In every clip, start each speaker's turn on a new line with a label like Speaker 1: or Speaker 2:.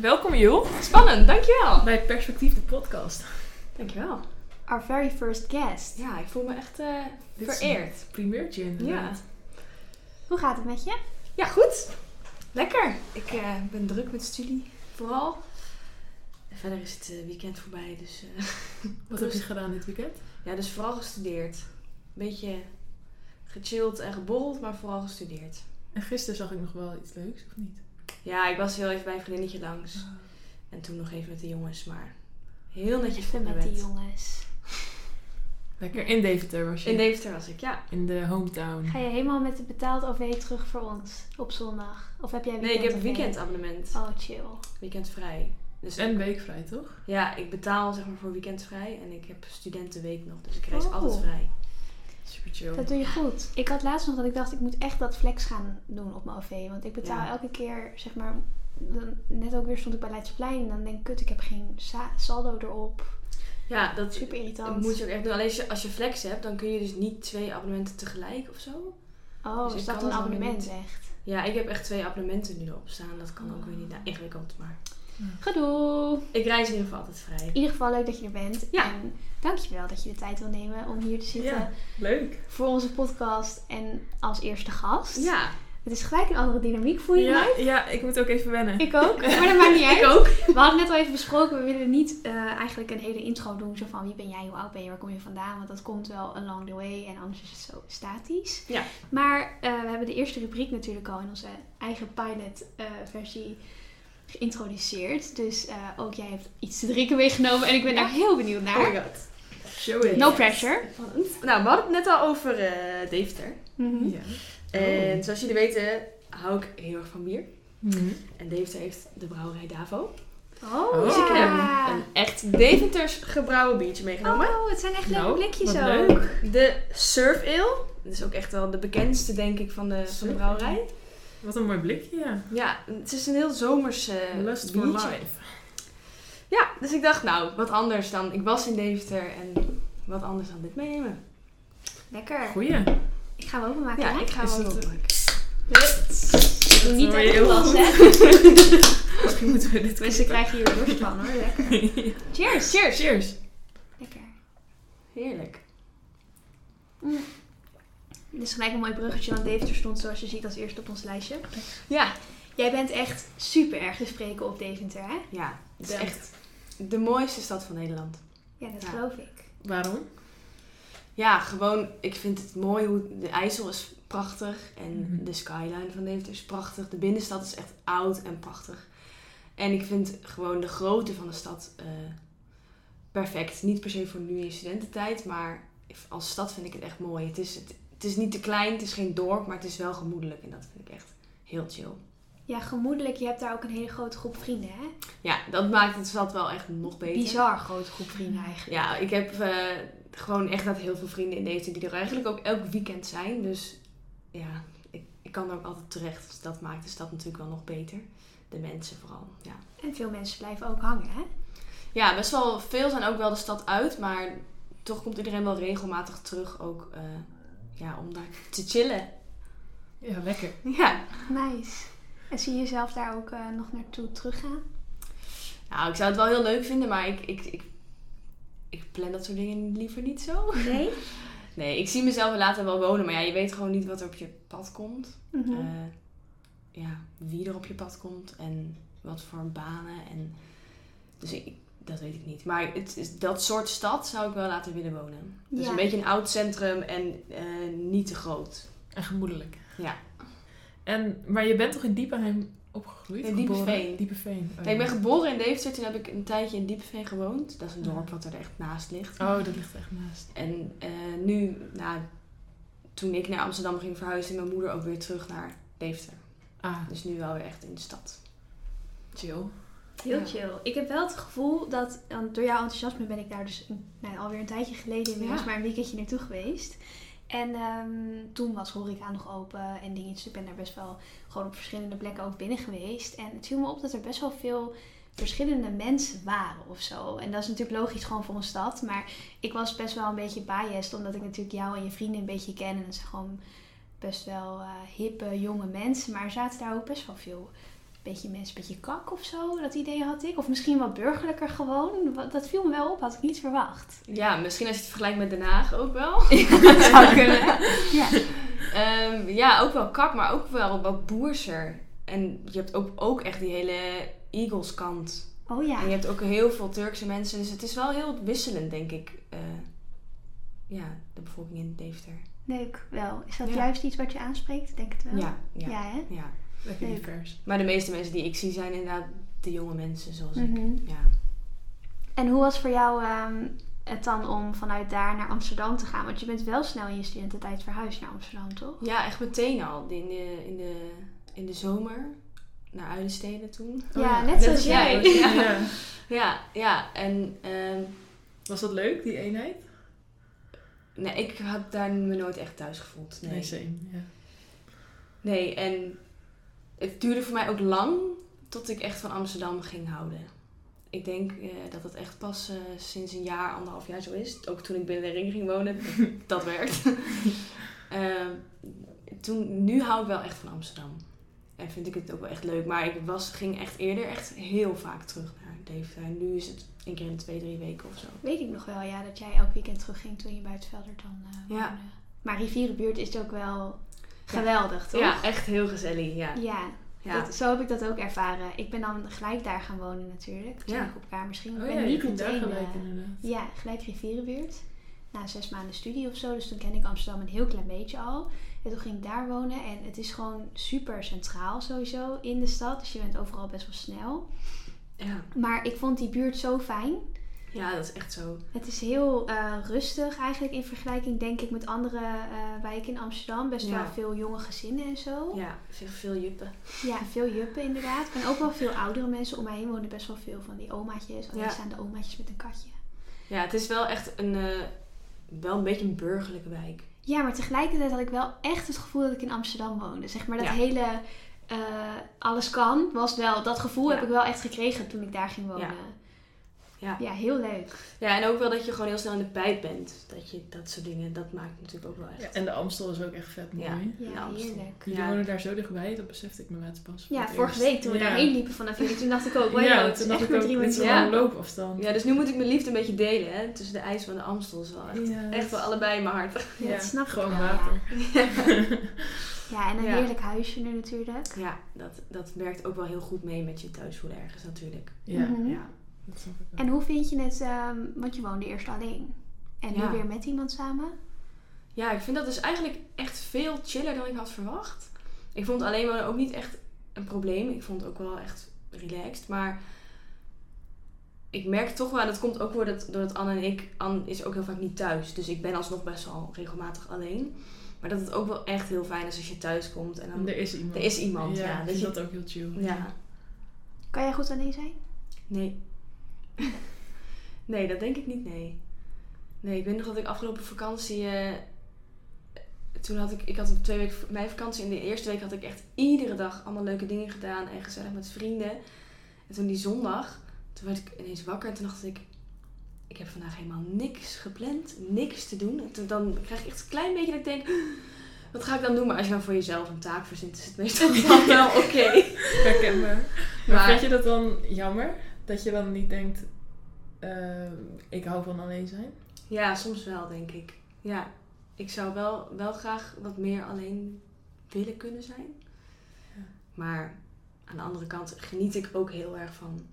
Speaker 1: Welkom Joel
Speaker 2: Spannend, dankjewel.
Speaker 1: bij Perspectief de podcast.
Speaker 2: Dankjewel.
Speaker 3: Our very first guest.
Speaker 2: Ja, ik voel me echt eh,
Speaker 1: Dit is
Speaker 2: vereerd.
Speaker 1: een primeurtje inderdaad.
Speaker 3: Hoe gaat het met je?
Speaker 2: Ja, goed. Lekker. Ik eh, ben druk met studie, vooral. En verder is het eh, weekend voorbij, dus... eh,
Speaker 1: Wat heb je gedaan dit weekend?
Speaker 2: ja, dus vooral gestudeerd. Beetje gechilled en geborreld, maar vooral gestudeerd.
Speaker 1: En gisteren zag ik nog wel iets leuks, of niet?
Speaker 2: Ja, ik was heel even bij een vriendinnetje langs. En toen nog even met de jongens, maar heel netjes
Speaker 3: Even met
Speaker 2: bed.
Speaker 3: jongens.
Speaker 1: Lekker in Deventer was je.
Speaker 2: In Deventer was ik, ja.
Speaker 1: In de hometown.
Speaker 3: Ga je helemaal met de betaald OV terug voor ons op zondag? Of heb jij
Speaker 2: Nee,
Speaker 3: weekend
Speaker 2: ik heb een weekendabonnement.
Speaker 3: Oh, chill.
Speaker 2: Weekendvrij. Dus
Speaker 1: En weekvrij, toch?
Speaker 2: Ja, ik betaal zeg maar voor weekendvrij en ik heb studentenweek nog, dus ik reis
Speaker 3: Oh.
Speaker 2: altijd vrij.
Speaker 1: Super chill.
Speaker 3: Dat doe je goed. Ik had laatst nog dat ik dacht, ik moet echt dat flex gaan doen op mijn OV. Want ik betaal
Speaker 2: Ja.
Speaker 3: elke keer, zeg maar, dan, net ook weer stond ik bij Leidseplein. En dan denk ik, kut, ik heb geen sa- saldo erop.
Speaker 2: Ja, dat,
Speaker 3: Super
Speaker 2: dat
Speaker 3: irritant.
Speaker 2: moet je ook echt doen. Alleen als je, als je flex hebt, dan kun je dus niet twee abonnementen tegelijk of zo.
Speaker 3: Oh,
Speaker 2: Dus
Speaker 3: is dat een
Speaker 2: dat
Speaker 3: abonnement
Speaker 2: niet.
Speaker 3: echt?
Speaker 2: Ja, ik heb echt twee abonnementen nu erop staan. Dat kan ook weer niet. Nou, ingewikkeld, maar...
Speaker 3: Gedoe!
Speaker 2: Ik reis in ieder geval altijd vrij.
Speaker 3: In ieder geval leuk dat je er bent.
Speaker 2: Ja.
Speaker 3: En dankjewel dat je de tijd wil nemen om hier te zitten
Speaker 1: Ja, leuk.
Speaker 3: voor onze podcast en als eerste gast.
Speaker 2: Ja,
Speaker 3: Het is gelijk een andere dynamiek, voel je
Speaker 1: Ja,
Speaker 3: mij?
Speaker 1: ja, ik moet ook even wennen.
Speaker 3: Ik ook, maar dat maakt niet uit.
Speaker 2: ik ook.
Speaker 3: We hadden net al even besproken, we willen niet eh, eigenlijk een hele intro doen. Zo van wie ben jij, hoe oud ben je, waar kom je vandaan? Want dat komt wel along the way en anders is het zo statisch.
Speaker 2: Ja.
Speaker 3: Maar eh, we hebben de eerste rubriek natuurlijk al in onze eigen pilot eh, versie geïntroduceerd. Dus eh, ook jij hebt iets te drinken meegenomen en ik ben daar heel benieuwd
Speaker 2: Oh
Speaker 3: naar.
Speaker 2: my god.
Speaker 1: Show it.
Speaker 3: No pressure.
Speaker 2: Spannend. Nou, we hadden het net al over eh Deventer.
Speaker 3: Mhm.
Speaker 1: Ja.
Speaker 2: En zoals jullie weten hou ik heel erg van bier.
Speaker 1: Mhm.
Speaker 2: En Deventer heeft de brouwerij Davo.
Speaker 3: Oh,
Speaker 1: Oh.
Speaker 2: Dus ik heb een echt Deventers gebrouwen biertje meegenomen.
Speaker 3: Oh, het zijn echt leuke
Speaker 1: Nou,
Speaker 3: blikjes
Speaker 1: wat
Speaker 3: ook.
Speaker 1: leuk.
Speaker 2: De Surf Ale. Dat is ook echt wel de bekendste, denk ik, van de, van de brouwerij.
Speaker 1: Wat een mooi blikje, ja.
Speaker 2: Ja, het is een heel zomers eh
Speaker 1: Lust for
Speaker 2: biertje.
Speaker 1: life.
Speaker 2: Ja, dus ik dacht, nou, wat anders dan... Ik was in Deventer en wat anders dan dit meenemen.
Speaker 3: Lekker.
Speaker 1: Goeie.
Speaker 3: Ik ga hem openmaken.
Speaker 2: Ja,
Speaker 3: hè?
Speaker 2: ik ga wel
Speaker 1: het-
Speaker 3: doe niet uit
Speaker 1: je
Speaker 3: de glas,
Speaker 1: goed.
Speaker 3: hè.
Speaker 1: Misschien moeten we dit
Speaker 3: Mensen krijgen hier dorst van, hoor. Lekker. Cheers.
Speaker 2: Cheers!
Speaker 1: Cheers.
Speaker 3: Lekker.
Speaker 2: Heerlijk.
Speaker 3: Dit is gelijk een mooi bruggetje, want Deventer stond zoals je ziet als eerste op ons lijstje.
Speaker 2: Ja,
Speaker 3: Jij bent echt super erg te spreken op Deventer, hè?
Speaker 2: ja. Het is echt de mooiste stad van Nederland.
Speaker 3: Ja, dat
Speaker 2: Ja.
Speaker 3: geloof ik.
Speaker 1: Waarom?
Speaker 2: Ja, gewoon, ik vind het mooi hoe de IJssel is prachtig en
Speaker 1: Mhm.
Speaker 2: de skyline van Deventer is prachtig. De binnenstad is echt oud en prachtig. En ik vind gewoon de grootte van de stad eh, perfect. Niet per se voor nu in studententijd, maar als stad vind ik het echt mooi. Het is, het, het is niet te klein, het is geen dorp, maar het is wel gemoedelijk en dat vind ik echt heel chill.
Speaker 3: Ja, gemoedelijk. Je hebt daar ook een hele grote groep vrienden, hè?
Speaker 2: Ja, dat maakt het stad wel echt nog beter.
Speaker 3: Bizar grote groep vrienden eigenlijk.
Speaker 2: Ja, ik heb eh, gewoon echt dat heel veel vrienden in Deventer die er eigenlijk ook elk weekend zijn. Dus ja, ik, ik kan er ook altijd terecht. Dus dat maakt de stad natuurlijk wel nog beter. De mensen vooral, ja.
Speaker 3: En veel mensen blijven ook hangen, hè?
Speaker 2: Ja, best wel veel zijn ook wel de stad uit, maar toch komt iedereen wel regelmatig terug ook eh, ja, om daar te chillen.
Speaker 1: Ja, lekker.
Speaker 2: Ja,
Speaker 3: Nice. En zie je jezelf daar ook eh, nog naartoe teruggaan?
Speaker 2: nou, ik zou het wel heel leuk vinden, maar ik, ik, ik, ik plan dat soort dingen liever niet zo.
Speaker 3: Nee?
Speaker 2: Nee, ik zie mezelf later wel wonen, maar ja, je weet gewoon niet wat er op je pad komt.
Speaker 3: Mhm.
Speaker 2: Eh, ja, wie er op je pad komt en wat voor banen. En, dus ik, dat weet ik niet. Maar het is, dat soort stad zou ik wel laten willen wonen. Dus
Speaker 3: Ja.
Speaker 2: een beetje een oud centrum en eh, niet te groot.
Speaker 1: En gemoedelijk.
Speaker 2: Ja.
Speaker 1: En, maar je bent toch in Diepenheim opgegroeid?
Speaker 2: In
Speaker 1: Geboren?
Speaker 2: Diepeveen.
Speaker 1: Diepeveen. Oh,
Speaker 2: Nee, ik ben geboren in Deventer, toen heb ik een tijdje in Diepeveen gewoond. Dat is een
Speaker 1: Ja.
Speaker 2: dorp wat er echt naast ligt.
Speaker 1: Oh, dat ligt echt naast.
Speaker 2: En eh, nu, nou, toen ik naar Amsterdam ging verhuizen, mijn moeder ook weer terug naar Deventer.
Speaker 1: Ah,
Speaker 2: Dus nu wel weer echt in de stad.
Speaker 1: chill.
Speaker 3: Heel
Speaker 2: Ja.
Speaker 3: chill. Ik heb wel het gevoel dat, want door jouw enthousiasme ben ik daar dus nou, alweer een tijdje geleden inmiddels
Speaker 2: Ja.
Speaker 3: maar een weekendje naartoe geweest. En ehm, toen was horeca nog open en dingetjes. Ik ben daar best wel gewoon op verschillende plekken ook binnen geweest. En het viel me op dat er best wel veel verschillende mensen waren of zo. En dat is natuurlijk logisch gewoon voor een stad. Maar ik was best wel een beetje biased, omdat ik natuurlijk jou en je vrienden een beetje ken. En het zijn gewoon best wel eh, hippe, jonge mensen. Maar er zaten daar ook best wel veel beetje mensen, beetje kak of zo. Dat idee had ik. Of misschien wat burgerlijker gewoon. Dat viel me wel op, had ik niet verwacht.
Speaker 2: Ja, misschien als je het vergelijkt met Den Haag ook wel.
Speaker 3: dat zou kunnen. Ja.
Speaker 2: Ehm, ja, ook wel kak, maar ook wel wat boerser. En je hebt ook, ook echt die hele Eagles kant.
Speaker 3: Oh ja.
Speaker 2: En je hebt ook heel veel Turkse mensen. Dus het is wel heel wisselend, denk ik. eh, ja, de bevolking in Deventer.
Speaker 3: Leuk wel. Is dat
Speaker 2: Ja.
Speaker 3: juist iets wat je aanspreekt? Denk het wel.
Speaker 2: Ja, ja,
Speaker 3: Ja, hè?
Speaker 2: ja.
Speaker 1: Lekker divers.
Speaker 2: Maar de meeste mensen die ik zie zijn inderdaad de jonge mensen zoals ik.
Speaker 3: Mhm.
Speaker 2: Ja.
Speaker 3: En hoe was voor jou ehm, het dan om vanuit daar naar Amsterdam te gaan? Want je bent wel snel in je studententijd verhuisd naar Amsterdam, toch?
Speaker 2: ja, echt meteen al. In de, in de, in de zomer naar Uilensteden toen.
Speaker 1: Oh
Speaker 3: Ja, net zoals
Speaker 2: als jij.
Speaker 3: jij.
Speaker 2: Ja.
Speaker 1: Ja.
Speaker 2: Ja, ja. En ehm,
Speaker 1: Was dat leuk, die eenheid?
Speaker 2: nee, ik had daar me nooit echt thuis gevoeld. Nee.
Speaker 1: Nee, same. Ja.
Speaker 2: Nee, en het duurde voor mij ook lang tot ik echt van Amsterdam ging houden. Ik denk eh, dat het echt pas eh, sinds een jaar, anderhalf jaar zo is. Ook toen ik binnen de ring ging wonen, dat werkt. Ehm, toen, nu hou ik wel echt van Amsterdam. En vind ik het ook wel echt leuk. Maar ik was, ging echt eerder echt heel vaak terug naar Deventer. En nu is het één keer in de twee, drie weken of zo.
Speaker 3: Weet ik nog wel, ja, dat jij elk weekend terugging toen je bij het Velder dan eh,
Speaker 2: Ja.
Speaker 3: Maar Rivierenbuurt is ook wel geweldig, toch?
Speaker 2: Ja, echt heel gezellig. Ja.
Speaker 3: Ja,
Speaker 2: Ja.
Speaker 3: Dat, zo heb ik dat ook ervaren. Ik ben dan gelijk daar gaan wonen natuurlijk. Toen
Speaker 2: Ja.
Speaker 3: ik op ging. Ik
Speaker 1: Oh
Speaker 3: ben
Speaker 1: ja, je
Speaker 3: niet meteen...
Speaker 1: gelijk
Speaker 3: eh,
Speaker 1: inderdaad.
Speaker 3: Ja, gelijk Rivierenbuurt. Na zes maanden studie of zo. Dus toen kende ik Amsterdam een heel klein beetje al. En toen ging ik daar wonen. En het is gewoon super centraal sowieso in de stad. Dus je bent overal best wel snel.
Speaker 2: Ja.
Speaker 3: Maar ik vond die buurt zo fijn.
Speaker 2: Ja, dat is echt zo.
Speaker 3: Het is heel eh, rustig eigenlijk in vergelijking denk ik met andere eh, wijken in Amsterdam. Best
Speaker 2: Ja.
Speaker 3: wel veel jonge gezinnen en zo.
Speaker 2: Ja, veel, veel juppen.
Speaker 3: Ja, veel juppen inderdaad. En ook wel veel oudere mensen. Om mij heen wonen best wel veel van die omaatjes. Alleenstaande omaatjes met een katje.
Speaker 2: Ja, het is wel echt een, eh, wel een beetje een burgerlijke wijk.
Speaker 3: Ja, maar tegelijkertijd had ik wel echt het gevoel dat ik in Amsterdam woonde. Zeg maar dat
Speaker 2: Ja.
Speaker 3: hele alles kan was wel... Dat gevoel
Speaker 2: Ja.
Speaker 3: heb ik wel echt gekregen toen ik daar ging wonen.
Speaker 2: Ja.
Speaker 3: Ja,
Speaker 2: Ja.
Speaker 3: heel leuk.
Speaker 2: Ja, en ook wel dat je gewoon heel snel in de pijp bent. Dat je dat soort dingen, dat maakt natuurlijk ook wel echt.
Speaker 1: Ja, en de Amstel is ook echt vet mooi.
Speaker 2: Ja.
Speaker 3: Ja, heerlijk.
Speaker 1: Jullie
Speaker 2: Ja.
Speaker 1: wonen daar zo dichtbij, dat besefte ik me net pas.
Speaker 3: Ja, vorige
Speaker 1: eerst.
Speaker 3: week toen we
Speaker 1: Ja.
Speaker 3: daarheen liepen vanaf jullie, toen dacht ik ook, wow,
Speaker 1: ja,
Speaker 3: het is
Speaker 1: toen dacht
Speaker 3: echt
Speaker 1: ik
Speaker 3: maar
Speaker 1: ook,
Speaker 3: drie minuten.
Speaker 1: wel
Speaker 2: Ja.
Speaker 1: loopafstand.
Speaker 2: Ja, dus nu moet ik mijn liefde een beetje delen, hè. Tussen de IJssel en de Amstel is wel echt,
Speaker 1: Ja,
Speaker 2: echt wel allebei in mijn hart.
Speaker 3: Ja, dat snap ik
Speaker 1: Gewoon
Speaker 3: wel,
Speaker 1: water.
Speaker 3: Ja, en een
Speaker 2: Ja.
Speaker 3: heerlijk huisje nu natuurlijk.
Speaker 2: Ja, dat, dat werkt ook wel heel goed mee met je thuis voelen ergens natuurlijk.
Speaker 1: Ja,
Speaker 3: Mhm.
Speaker 2: Ja.
Speaker 1: Dat snap ik wel.
Speaker 3: En hoe vind je het, ehm, want je woonde eerst alleen. En
Speaker 2: Ja.
Speaker 3: nu weer met iemand samen.
Speaker 2: ja, ik vind dat dus eigenlijk echt veel chiller dan ik had verwacht. Ik vond alleen wonen ook niet echt een probleem. Ik vond het ook wel echt relaxed. Maar ik merk toch wel, en dat komt ook doordat, doordat Anne en ik... Anne is ook heel vaak niet thuis. Dus ik ben alsnog best wel regelmatig alleen. Maar dat het ook wel echt heel fijn is als je thuis komt. En dan,
Speaker 1: Er is iemand.
Speaker 2: Er is iemand, ja,
Speaker 1: vind
Speaker 2: je-
Speaker 1: dat ook heel chill.
Speaker 2: ja,
Speaker 3: Kan jij goed alleen zijn?
Speaker 2: nee. nee, dat denk ik niet, nee. Nee, ik weet nog dat ik afgelopen vakantie... eh, toen had ik, ik had twee weken mijn vakantie. In de eerste week had ik echt iedere dag allemaal leuke dingen gedaan. En gezellig met vrienden. En toen die zondag, toen werd ik ineens wakker. En toen dacht ik, ik heb vandaag helemaal niks gepland. Niks te doen. En toen, dan krijg ik echt een klein beetje dat ik denk, wat ga ik dan doen? Maar als je dan voor jezelf een taak verzint, is het meestal wel oké.
Speaker 1: Herkenbaar. Maar,
Speaker 2: Maar-
Speaker 1: vind je dat dan jammer? Dat je dan niet denkt, eh, ik hou van alleen zijn?
Speaker 2: Ja, soms wel, denk ik. Ja, ik zou wel, wel graag wat meer alleen willen kunnen zijn.
Speaker 1: Ja.
Speaker 2: Maar aan de andere kant geniet ik ook heel erg van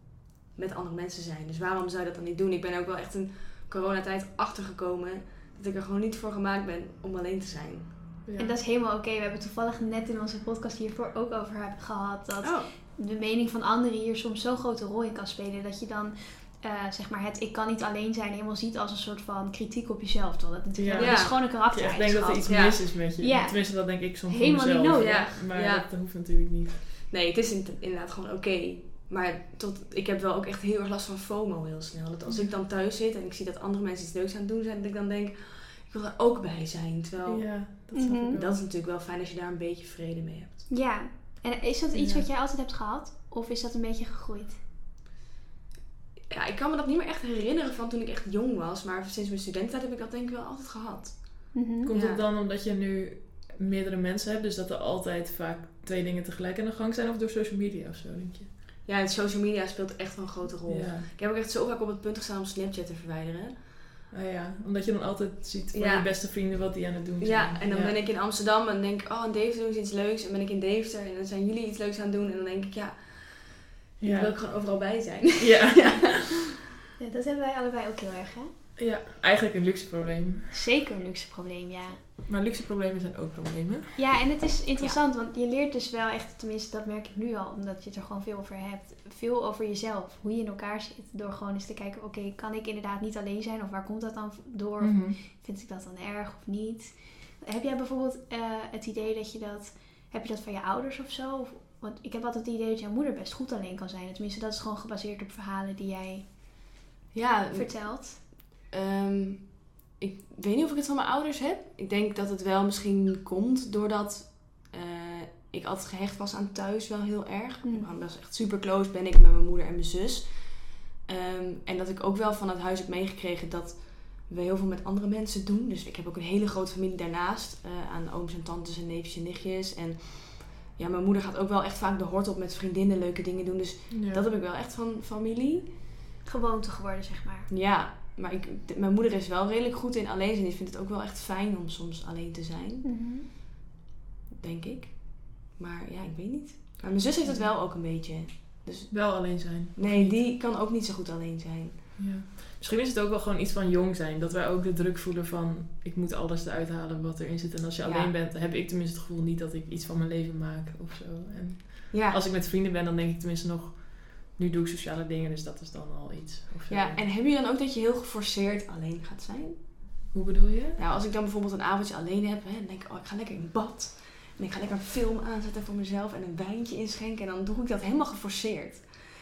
Speaker 2: met andere mensen zijn. Dus waarom zou je dat dan niet doen? Ik ben ook wel echt een coronatijd achtergekomen dat ik er gewoon niet voor gemaakt ben om alleen te zijn.
Speaker 1: Ja.
Speaker 3: En dat is helemaal oké. We hebben toevallig net in onze podcast hiervoor ook over hebben gehad. Dat
Speaker 2: Oh,
Speaker 3: de mening van anderen hier soms zo'n grote rol in kan spelen. Dat je dan eh, zeg maar het ik kan niet alleen zijn helemaal ziet als een soort van kritiek op jezelf. Terwijl dat natuurlijk
Speaker 1: Ja.
Speaker 3: dat is gewoon een
Speaker 1: Dat echt
Speaker 3: karaktereigenschap.
Speaker 1: denkt dat er iets
Speaker 2: Ja.
Speaker 1: mis is met je.
Speaker 3: Ja.
Speaker 1: Tenminste, dat denk ik soms
Speaker 3: Helemaal
Speaker 1: van
Speaker 3: niet
Speaker 1: mezelf.
Speaker 3: nodig.
Speaker 2: Ja.
Speaker 1: Maar
Speaker 2: Ja.
Speaker 1: dat hoeft natuurlijk niet.
Speaker 2: nee, het is in- inderdaad gewoon oké. Maar tot, ik heb wel ook echt heel erg last van FOMO heel snel. Dat als ik dan thuis zit en ik zie dat andere mensen iets leuks aan het doen zijn, dat ik dan denk, ik wil er ook bij zijn. Terwijl
Speaker 1: Ja, dat
Speaker 3: Mhm.
Speaker 1: ik
Speaker 2: dat is natuurlijk wel fijn als je daar een beetje vrede mee hebt.
Speaker 3: Ja. En is dat iets
Speaker 1: Ja.
Speaker 3: wat jij altijd hebt gehad? Of is dat een beetje gegroeid?
Speaker 2: Ja, ik kan me dat niet meer echt herinneren van toen ik echt jong was. Maar sinds mijn studententijd heb ik dat denk ik wel altijd gehad.
Speaker 3: Mhm.
Speaker 1: Komt
Speaker 2: Ja.
Speaker 1: het dan omdat je nu meerdere mensen hebt. Dus dat er altijd vaak twee dingen tegelijk aan de gang zijn. Of door social media of zo, denk je?
Speaker 2: Ja, het social media speelt echt wel een grote rol.
Speaker 1: Ja.
Speaker 2: Ik heb ook echt zo vaak op het punt gestaan om Snapchat te verwijderen.
Speaker 1: Ah ja, omdat je dan altijd ziet van
Speaker 2: Ja.
Speaker 1: je beste vrienden wat die aan het doen zijn.
Speaker 2: Ja, en dan ben ik in Amsterdam en denk ik, oh, in Deventer doen ze iets leuks. En ben ik in Deventer en dan zijn jullie iets leuks aan het doen. En dan denk ik, ja, dan wil
Speaker 1: Ja.
Speaker 2: ik gewoon overal bij zijn.
Speaker 1: Ja.
Speaker 3: Ja, dat hebben wij allebei ook heel erg, hè?
Speaker 1: Ja, eigenlijk een luxe probleem.
Speaker 3: Zeker een luxe probleem, ja.
Speaker 1: Maar luxe problemen zijn ook problemen.
Speaker 3: Ja, en het is interessant, want je leert dus wel echt, tenminste dat merk ik nu al, omdat je het er gewoon veel over hebt, veel over jezelf, hoe je in elkaar zit, door gewoon eens te kijken, oké, kan ik inderdaad niet alleen zijn, of waar komt dat dan door,
Speaker 1: Mhm.
Speaker 3: vind ik dat dan erg of niet? Heb jij bijvoorbeeld eh, het idee dat je dat, heb je dat van je ouders of zo? Of, want ik heb altijd het idee dat jouw moeder best goed alleen kan zijn, tenminste dat is gewoon gebaseerd op verhalen die jij
Speaker 2: Ja,
Speaker 3: vertelt.
Speaker 2: Ehm, ik weet niet of ik het van mijn ouders heb. Ik denk dat het wel misschien komt doordat eh, ik altijd gehecht was aan thuis wel heel erg.
Speaker 3: Mm.
Speaker 2: Ik was echt super close ben ik met mijn moeder en mijn zus. Ehm, en dat ik ook wel van het huis heb meegekregen dat we heel veel met andere mensen doen. Dus ik heb ook een hele grote familie daarnaast. eh, aan ooms en tantes en neefjes en nichtjes. En ja, mijn moeder gaat ook wel echt vaak de hort op met vriendinnen leuke dingen doen. Dus
Speaker 1: Ja.
Speaker 2: dat heb ik wel echt van familie.
Speaker 3: Gewoonte geworden, zeg maar.
Speaker 2: Ja, maar ik, mijn moeder is wel redelijk goed in alleen zijn. Die vindt het ook wel echt fijn om soms alleen te zijn,
Speaker 3: Mhm.
Speaker 2: denk ik. Maar ja, ik weet niet. Maar mijn zus heeft het wel ook een beetje. Dus
Speaker 1: Wel alleen zijn.
Speaker 2: nee,
Speaker 1: niet?
Speaker 2: die kan ook niet zo goed alleen zijn.
Speaker 1: Ja. Misschien is het ook wel gewoon iets van jong zijn. Dat wij ook de druk voelen van... Ik moet alles eruit halen wat erin zit. En als je
Speaker 2: Ja.
Speaker 1: alleen bent, heb ik tenminste het gevoel niet dat ik iets van mijn leven maak of zo. En
Speaker 2: Ja,
Speaker 1: als ik met vrienden ben, dan denk ik tenminste nog... Nu doe ik sociale dingen, dus dat is dan al iets. Of zo.
Speaker 2: ja, en heb je dan ook dat je heel geforceerd alleen gaat zijn?
Speaker 1: Hoe bedoel je?
Speaker 2: Nou, als ik dan bijvoorbeeld een avondje alleen heb, hè, dan denk ik, oh, ik ga lekker in bad. En ik ga lekker een film aanzetten voor mezelf en een wijntje inschenken. En dan doe ik dat helemaal geforceerd.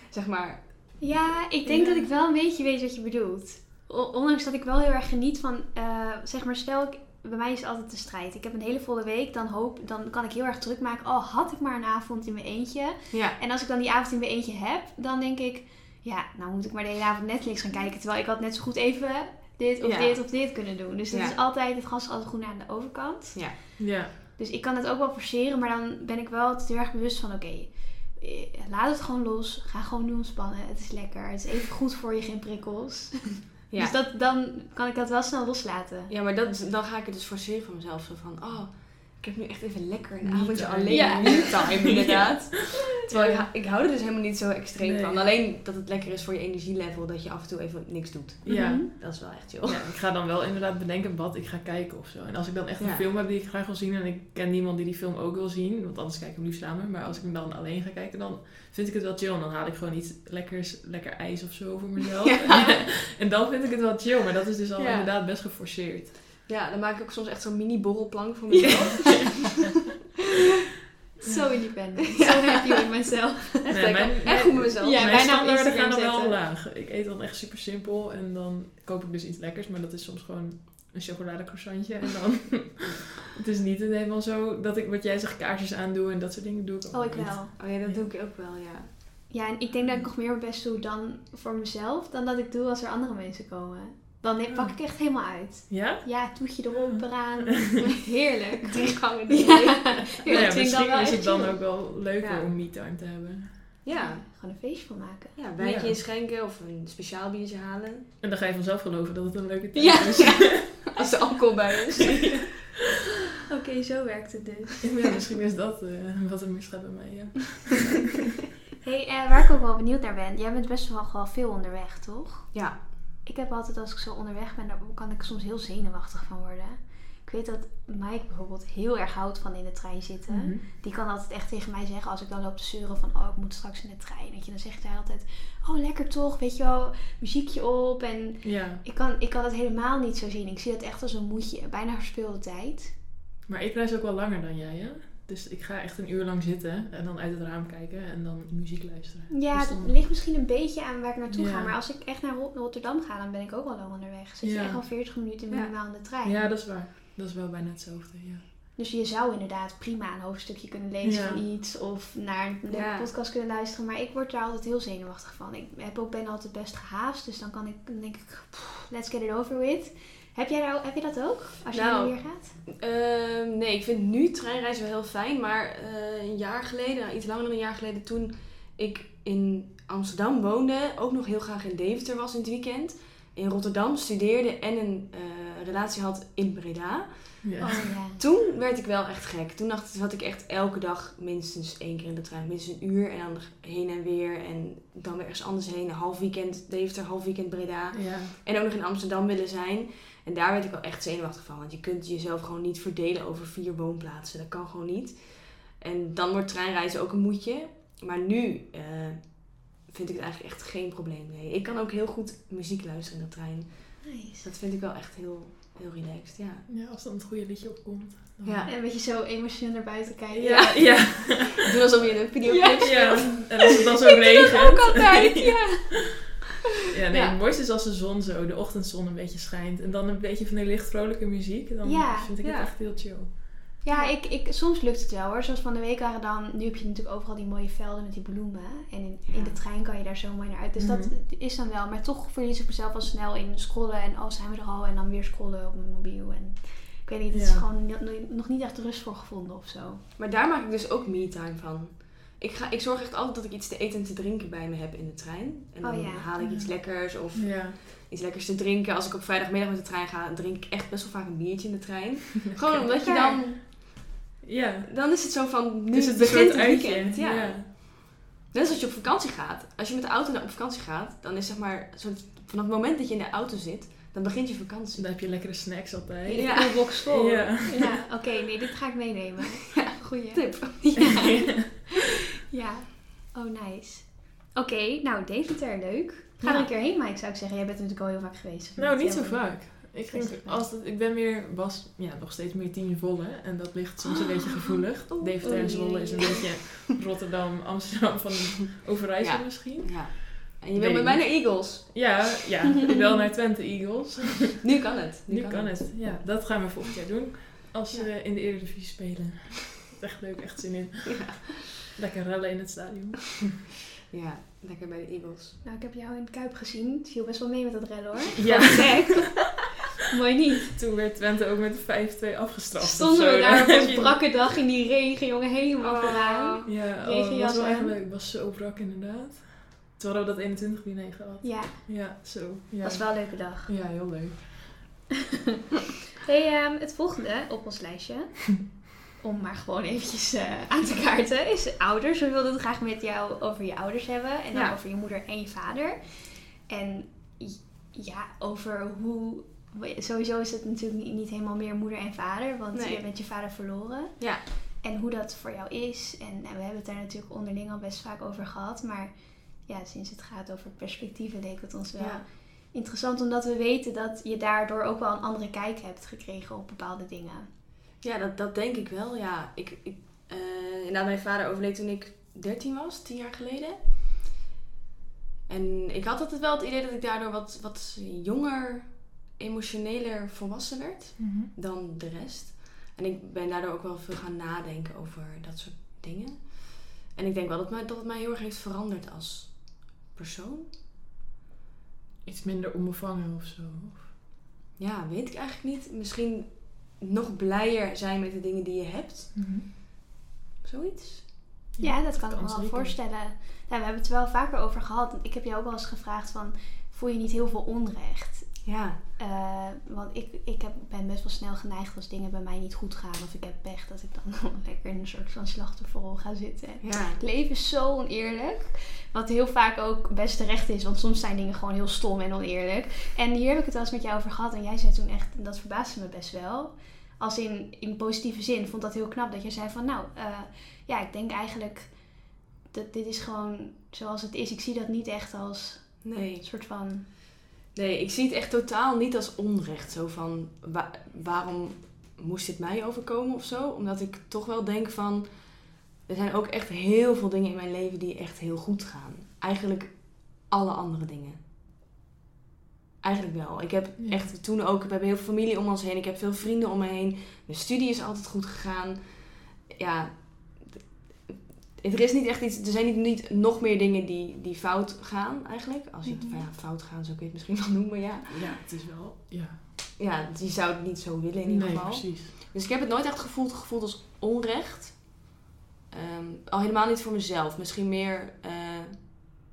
Speaker 2: Zeg maar,
Speaker 3: Ja, ik denk
Speaker 1: Ja.
Speaker 3: dat ik wel een beetje weet wat je bedoelt. O- Ondanks dat ik wel heel erg geniet van, eh, zeg maar, stel, ik, bij mij is het altijd de strijd. Ik heb een hele volle week, dan, hoop, dan kan ik heel erg druk maken. Oh, had ik maar een avond in mijn eentje.
Speaker 2: ja,
Speaker 3: En als ik dan die avond in mijn eentje heb, dan denk ik, ja, nou moet ik maar de hele avond Netflix gaan kijken. Terwijl ik had net zo goed even dit of
Speaker 2: Ja.
Speaker 3: dit of dit kunnen doen. Dus
Speaker 2: Ja.
Speaker 3: is altijd, het gas is altijd goed aan de overkant.
Speaker 1: Ja.
Speaker 3: Dus ik kan het ook wel forceren, maar dan ben ik wel heel erg bewust van: oké, eh, laat het gewoon los. Ga gewoon nu ontspannen. Het is lekker. Het is even goed voor je, geen prikkels.
Speaker 2: ja.
Speaker 3: Dus dat, dan kan ik dat wel snel loslaten.
Speaker 2: Ja, maar dat, dan ga ik het dus forceren van mezelf. Zo van, oh, ik heb nu echt even lekker een avondje alleen.
Speaker 3: Ja.
Speaker 2: Me time, inderdaad. Terwijl ik,
Speaker 1: Ja.
Speaker 2: ik hou er dus helemaal niet zo extreem
Speaker 1: Nee.
Speaker 2: van. Alleen dat het lekker is voor je energielevel, dat je af en toe even niks doet.
Speaker 1: Ja.
Speaker 3: Mhm.
Speaker 2: Dat is wel echt chill.
Speaker 1: Ja, ik ga dan wel inderdaad bedenken wat ik ga kijken of zo. En als ik dan echt een
Speaker 2: Ja.
Speaker 1: film heb die ik graag wil zien en ik ken niemand die die film ook wil zien, want anders kijken we liefst samen. Maar als ik hem dan alleen ga kijken, dan vind ik het wel chill. En dan haal ik gewoon iets lekkers, lekker ijs of zo voor mezelf.
Speaker 2: Ja.
Speaker 1: en dan vind ik het wel chill, maar dat is dus al
Speaker 2: Ja.
Speaker 1: inderdaad best geforceerd.
Speaker 2: Ja, dan maak ik ook soms echt zo'n mini borrelplank voor mezelf.
Speaker 3: Zo independent. Zo happy with myself.
Speaker 2: Echt,
Speaker 1: Nee,
Speaker 2: ik
Speaker 1: mijn-
Speaker 2: echt goed met mezelf.
Speaker 3: Ja,
Speaker 1: Mijn standaarden gaan dan wel laag. Ik eet dan echt super simpel en dan koop ik dus iets lekkers, maar dat is soms gewoon een chocoladecroissantje. En dan, het is niet helemaal zo dat ik, wat jij zegt, kaarsjes aandoe en dat soort dingen doe ik ook
Speaker 3: Oh, ik
Speaker 1: niet.
Speaker 3: wel.
Speaker 2: Oh ja, dat doe ik ook wel, ja.
Speaker 3: Ja, en ik denk dat ik nog meer mijn best doe dan voor mezelf, dan dat ik doe als er andere mensen komen. Dan ne- pak ik echt helemaal uit.
Speaker 1: Ja?
Speaker 3: Ja, toetje erop, eraan. Heerlijk.
Speaker 2: Drie gangen.
Speaker 3: Ja,
Speaker 2: Ja.
Speaker 3: ja,
Speaker 1: ja,
Speaker 3: dan
Speaker 1: misschien is het dan ook wel leuker
Speaker 2: Ja.
Speaker 1: om me-time te hebben.
Speaker 2: ja.
Speaker 3: Gewoon een feestje van maken.
Speaker 2: Ja, wijntje
Speaker 1: Ja.
Speaker 2: inschenken of een speciaal biertje halen.
Speaker 1: En dan ga je vanzelf geloven dat het een leuke tijd
Speaker 3: Ja.
Speaker 1: is.
Speaker 2: Als er alcohol bij is.
Speaker 3: Oké, zo werkt het dus.
Speaker 1: Ja, misschien is dat eh, wat er misgaat bij mij, ja.
Speaker 3: hey, eh, waar ik ook wel benieuwd naar ben. Jij bent best wel, wel veel onderweg, toch?
Speaker 2: Ja.
Speaker 3: Ik heb altijd, als ik zo onderweg ben, dan kan ik soms heel zenuwachtig van worden. Ik weet dat Mike bijvoorbeeld heel erg houdt van in de trein zitten.
Speaker 1: Mhm.
Speaker 3: Die kan altijd echt tegen mij zeggen, als ik dan loop te zeuren van... Oh, ik moet straks in de trein. Weet je, dan zegt hij altijd... Oh, lekker toch, weet je wel, muziekje op. En
Speaker 1: Ja,
Speaker 3: ik kan, ik kan het helemaal niet zo zien. Ik zie het echt als een moedje, bijna verspeelde tijd.
Speaker 1: maar ik reis ook wel langer dan jij, hè? Dus ik ga echt een uur lang zitten en dan uit het raam kijken en dan muziek luisteren.
Speaker 3: Ja,
Speaker 1: Dus
Speaker 3: ligt misschien een beetje aan waar ik naartoe
Speaker 1: Ja.
Speaker 3: ga. Maar als ik echt naar Rot- Rotterdam ga, dan ben ik ook al lang onderweg. Zit je
Speaker 1: Ja.
Speaker 3: echt al 40 minuten
Speaker 2: Ja.
Speaker 3: minimaal in de trein.
Speaker 1: Ja, dat is waar. Dat is wel bijna hetzelfde, ja.
Speaker 3: Dus je zou inderdaad prima een hoofdstukje kunnen lezen
Speaker 1: Ja.
Speaker 3: van iets. Of naar een
Speaker 2: Ja.
Speaker 3: podcast kunnen luisteren. Maar ik word daar altijd heel zenuwachtig van. Ik heb ook, ben altijd best gehaast. Dus dan kan ik, dan denk ik, let's get it over with. Heb, jij daar, heb je dat ook? Als je
Speaker 2: Nou,
Speaker 3: weer gaat?
Speaker 2: Ehm, nee, ik vind nu treinreizen wel heel fijn. Maar eh, een jaar geleden, nou, iets langer dan een jaar geleden, toen ik in Amsterdam woonde, ook nog heel graag in Deventer was in het weekend. In Rotterdam studeerde en een eh, relatie had in Breda.
Speaker 1: Ja.
Speaker 3: Oh ja.
Speaker 2: Toen werd ik wel echt gek. Toen dacht, zat ik echt elke dag minstens één keer in de trein. Minstens een uur en dan heen en weer. En dan weer ergens anders heen. Een half weekend Deventer, half weekend Breda.
Speaker 1: Ja.
Speaker 2: En ook nog in Amsterdam willen zijn. En daar werd ik wel echt zenuwachtig van. Want je kunt jezelf gewoon niet verdelen over vier woonplaatsen. Dat kan gewoon niet. En dan wordt treinreizen ook een moedje. Maar nu eh, vind ik het eigenlijk echt geen probleem. Nee, ik kan ook heel goed muziek luisteren in de trein.
Speaker 3: Nice.
Speaker 2: Dat vind ik wel echt heel, heel relaxed. Ja.
Speaker 1: ja, als dan het goede liedje opkomt. dan-
Speaker 2: Ja.
Speaker 3: En een beetje zo emotioneel naar buiten kijken.
Speaker 1: Ja, ja.
Speaker 2: Doe alsof je in een videoclip
Speaker 1: ja.
Speaker 2: speelt.
Speaker 1: En als het dan zo regent.
Speaker 3: Ook altijd, ja.
Speaker 1: Ja, nee,
Speaker 2: Ja.
Speaker 1: het mooiste is als de zon zo, de ochtendzon een beetje schijnt. En dan een beetje van die licht vrolijke muziek. Dan
Speaker 3: Ja,
Speaker 1: vind ik
Speaker 2: ja.
Speaker 1: het echt heel chill.
Speaker 3: Ja, ik, ik, soms lukt het wel hoor. Zoals van de week waren dan... Nu heb je natuurlijk overal die mooie velden met die bloemen. En in, in de trein kan je daar zo mooi naar uit. Dus dat
Speaker 1: Mhm.
Speaker 3: is dan wel. Maar toch verlies ik mezelf al snel in scrollen. En oh, zijn we er al? En dan weer scrollen op mijn mobiel. En ik weet niet, het is gewoon no- no- nog niet echt rust voor gevonden of zo.
Speaker 2: Maar daar maak ik dus ook me-time van. Ik, ga, ik zorg echt altijd dat ik iets te eten en te drinken bij me heb in de trein. En dan
Speaker 3: Oh ja.
Speaker 2: haal ik iets lekkers of
Speaker 1: Ja.
Speaker 2: iets lekkers te drinken. Als ik op vrijdagmiddag met de trein ga, drink ik echt best wel vaak een biertje in de trein. Gewoon omdat je dan...
Speaker 1: Ja.
Speaker 2: Dan is het zo van, nu
Speaker 1: Dus het
Speaker 2: begint het
Speaker 1: uitje.
Speaker 2: weekend. Ja.
Speaker 1: ja.
Speaker 2: Net als als je op vakantie gaat. Als je met de auto naar- op vakantie gaat, dan is zeg maar... Zo, vanaf het moment dat je in de auto zit, dan begint je vakantie.
Speaker 1: Dan heb je lekkere snacks altijd.
Speaker 3: Ja. Een box vol.
Speaker 1: Ja.
Speaker 3: Ja, oké. nee, dit ga ik meenemen.
Speaker 2: Ja.
Speaker 3: Goeie.
Speaker 2: Tip.
Speaker 3: Ja. Oh, nice. Oké, nou, Deventer, leuk. Ga
Speaker 1: Ja.
Speaker 3: er een keer heen, Mike, zou ik zeggen. Jij bent er natuurlijk al heel vaak geweest.
Speaker 1: Nou, niet zo vaak. Ik, ging, als het, ik ben meer, was ja, nog steeds meer team Zwolle. En dat ligt soms een beetje gevoelig.
Speaker 2: Oeh.
Speaker 1: Deventer en Zwolle is een beetje Rotterdam, Amsterdam van Overijssel
Speaker 2: Ja.
Speaker 1: misschien.
Speaker 2: Ja. En je wil met mij naar Eagles.
Speaker 1: Ja, ja, wel naar Twente Eagles.
Speaker 2: Nu kan het.
Speaker 1: Nu kan het. Ja, dat gaan we volgend jaar doen. Als
Speaker 2: Ja.
Speaker 1: we in de Eredivisie spelen. Echt leuk, echt zin in.
Speaker 2: Ja.
Speaker 1: Lekker rellen in het stadion.
Speaker 2: ja, lekker bij de Eagles.
Speaker 3: Nou, ik heb jou in het Kuip gezien. Het viel best wel mee met dat rellen hoor.
Speaker 1: Ja.
Speaker 3: Gek. Mooi niet.
Speaker 1: Toen werd Twente ook met 5-2 afgestraft.
Speaker 3: Stonden we daar op een brakke dag in die regen, jongen, helemaal
Speaker 2: Oh.
Speaker 3: vooraan.
Speaker 1: Ja, oh, dat was wel echt leuk. Het was zo brak inderdaad. Toen hadden we dat 21 diner gehad.
Speaker 3: Ja,
Speaker 1: Ja, zo. Ja,
Speaker 3: was wel een leuke dag.
Speaker 1: ja heel leuk.
Speaker 3: Hey, ehm, het volgende op ons lijstje, om maar gewoon eventjes eh, aan te kaarten, is ouders. We wilden het graag met jou over je ouders hebben. En dan
Speaker 2: Ja.
Speaker 3: over je moeder en je vader. En ja, over hoe... Sowieso is het natuurlijk niet, niet helemaal meer moeder en vader, want
Speaker 2: Nee.
Speaker 3: je bent je vader verloren.
Speaker 2: Ja.
Speaker 3: En hoe dat voor jou is. En, en we hebben het daar natuurlijk onderling al best vaak over gehad. Maar ja, sinds het gaat over perspectieven leek het ons wel
Speaker 2: Ja.
Speaker 3: interessant. Omdat we weten dat je daardoor ook wel een andere kijk hebt gekregen op bepaalde dingen.
Speaker 2: Ja, dat, dat denk ik wel. Ja, ik, ik, eh, inderdaad, mijn vader overleed toen ik 13 was, 10 jaar geleden. En ik had altijd wel het idee dat ik daardoor wat, wat jonger, emotioneler volwassen werd dan de rest. En ik ben daardoor ook wel veel gaan nadenken over dat soort dingen. En ik denk wel dat, mij, dat het mij heel erg heeft veranderd als persoon.
Speaker 1: Iets minder onbevangen of zo.
Speaker 2: Ja, weet ik eigenlijk niet. Misschien nog blijer zijn met de dingen die je hebt. Zoiets.
Speaker 3: Ja, dat kan ik me wel voorstellen. Nou, we hebben het er wel vaker over gehad. Ik heb jou ook wel eens gevraagd van... Voel je niet heel veel onrecht?
Speaker 2: Ja,
Speaker 3: Eh, want ik, ik heb, ben best wel snel geneigd als dingen bij mij niet goed gaan. Of ik heb pech dat ik dan lekker in een soort van slachtofferrol ga zitten.
Speaker 2: ja.
Speaker 3: Het leven is zo oneerlijk. Wat heel vaak ook best terecht is. Want soms zijn dingen gewoon heel stom en oneerlijk. En hier heb ik het wel eens met jou over gehad. En jij zei toen echt, en dat verbaasde me best wel. Als in, in positieve zin vond dat heel knap. Dat je zei van nou, eh, ja, ik denk eigenlijk dat dit is gewoon zoals het is. Ik zie dat niet echt als
Speaker 2: Nee.
Speaker 3: een soort van...
Speaker 2: Nee, ik zie het echt totaal niet als onrecht. Zo van, wa- waarom moest dit mij overkomen of zo? Omdat ik toch wel denk van... Er zijn ook echt heel veel dingen in mijn leven die echt heel goed gaan. Eigenlijk alle andere dingen. Eigenlijk wel. Ik heb echt toen ook... We hebben heel veel familie om ons heen. Ik heb veel vrienden om me heen. Mijn studie is altijd goed gegaan. Ja... Er is niet echt iets... Er zijn niet, niet nog meer dingen die, die fout gaan eigenlijk. Als je het
Speaker 3: Mhm.
Speaker 2: van ja, fout gaan, zo kun je het misschien wel noemen, ja.
Speaker 1: Ja, het is wel. Ja.
Speaker 2: ja, die zou het niet zo willen in ieder
Speaker 1: nee,
Speaker 2: geval.
Speaker 1: precies.
Speaker 2: Dus ik heb het nooit echt gevoeld, gevoeld als onrecht. Ehm, al helemaal niet voor mezelf. Misschien meer eh,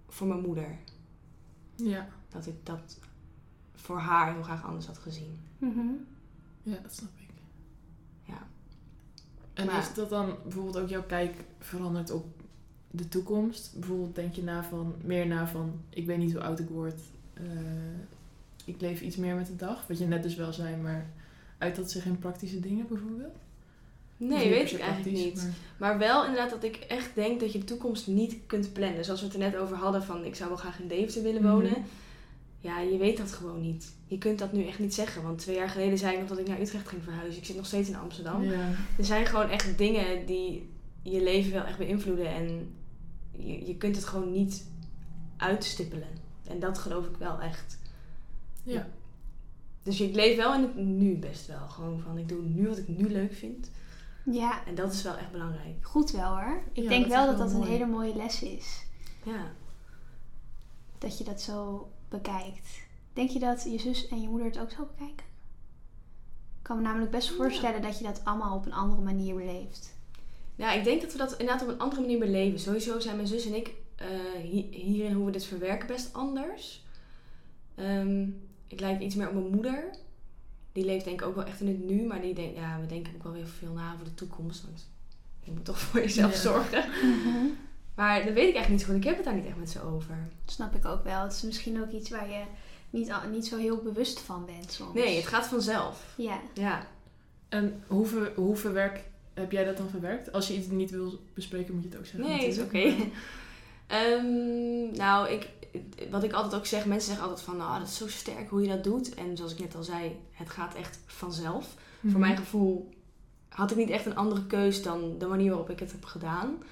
Speaker 2: voor mijn moeder.
Speaker 1: Ja.
Speaker 2: Dat ik dat voor haar heel graag anders had gezien.
Speaker 3: Mhm.
Speaker 1: ja, dat snap ik. En
Speaker 2: Maar-
Speaker 1: heeft dat dan bijvoorbeeld ook jouw kijk veranderd op de toekomst? Bijvoorbeeld denk je na van, meer na van, ik weet niet hoe oud ik word. eh, ik leef iets meer met de dag. Wat je net dus wel zei, maar uit dat zich in praktische dingen bijvoorbeeld?
Speaker 2: Nee, weet ik eigenlijk niet.
Speaker 1: maar-
Speaker 2: Maar wel inderdaad dat ik echt denk dat je de toekomst niet kunt plannen. Zoals we het er net over hadden van ik zou wel graag in Deventer willen wonen.
Speaker 1: Mhm.
Speaker 2: Ja, je weet dat gewoon niet. Je kunt dat nu echt niet zeggen. Want twee jaar geleden zei ik nog dat ik naar Utrecht ging verhuizen. Ik zit nog steeds in Amsterdam.
Speaker 1: Ja.
Speaker 2: Er zijn gewoon echt dingen die je leven wel echt beïnvloeden. En je, je kunt het gewoon niet uitstippelen. En dat geloof ik wel echt.
Speaker 1: Ja.
Speaker 2: Dus ik leef wel in het nu best wel. Gewoon van ik doe nu wat ik nu leuk vind.
Speaker 3: Ja,
Speaker 2: En dat is wel echt belangrijk.
Speaker 3: goed wel hoor. Ik
Speaker 1: Ja,
Speaker 3: denk
Speaker 1: dat
Speaker 3: wel dat
Speaker 1: wel
Speaker 3: dat een hele mooie les is.
Speaker 2: Ja.
Speaker 3: Dat je dat zo bekijkt. Denk je dat je zus en je moeder het ook zo bekijken? Ik kan me namelijk best voorstellen dat je dat allemaal op een andere manier beleeft.
Speaker 2: Ja, ik denk dat we dat inderdaad op een andere manier beleven. Sowieso zijn mijn zus en ik eh, hi- hierin hoe we dit verwerken best anders. Ehm, ik lijk iets meer op mijn moeder. Die leeft denk ik ook wel echt in het nu, maar die denkt, ja, we denken ook wel weer veel na over de toekomst. Want je moet toch voor jezelf
Speaker 1: Ja.
Speaker 2: zorgen. Maar dat weet ik echt niet zo goed. Ik heb het daar niet echt met ze over.
Speaker 3: Dat snap ik ook wel. Het is misschien ook iets waar je niet, al- niet zo heel bewust van bent soms.
Speaker 2: Nee, het gaat vanzelf.
Speaker 3: Ja.
Speaker 2: Ja.
Speaker 1: En hoe, ver, hoe verwerk, heb jij dat dan verwerkt? Als je iets niet wil bespreken, moet je het ook zeggen.
Speaker 2: Nee, is oké. Ehm, nou, ik, wat ik altijd ook zeg, mensen zeggen altijd van, nou, dat is zo sterk hoe je dat doet. En zoals ik net al zei, het gaat echt vanzelf.
Speaker 1: Mhm.
Speaker 2: Voor mijn gevoel had ik niet echt een andere keus dan de manier waarop ik het heb gedaan.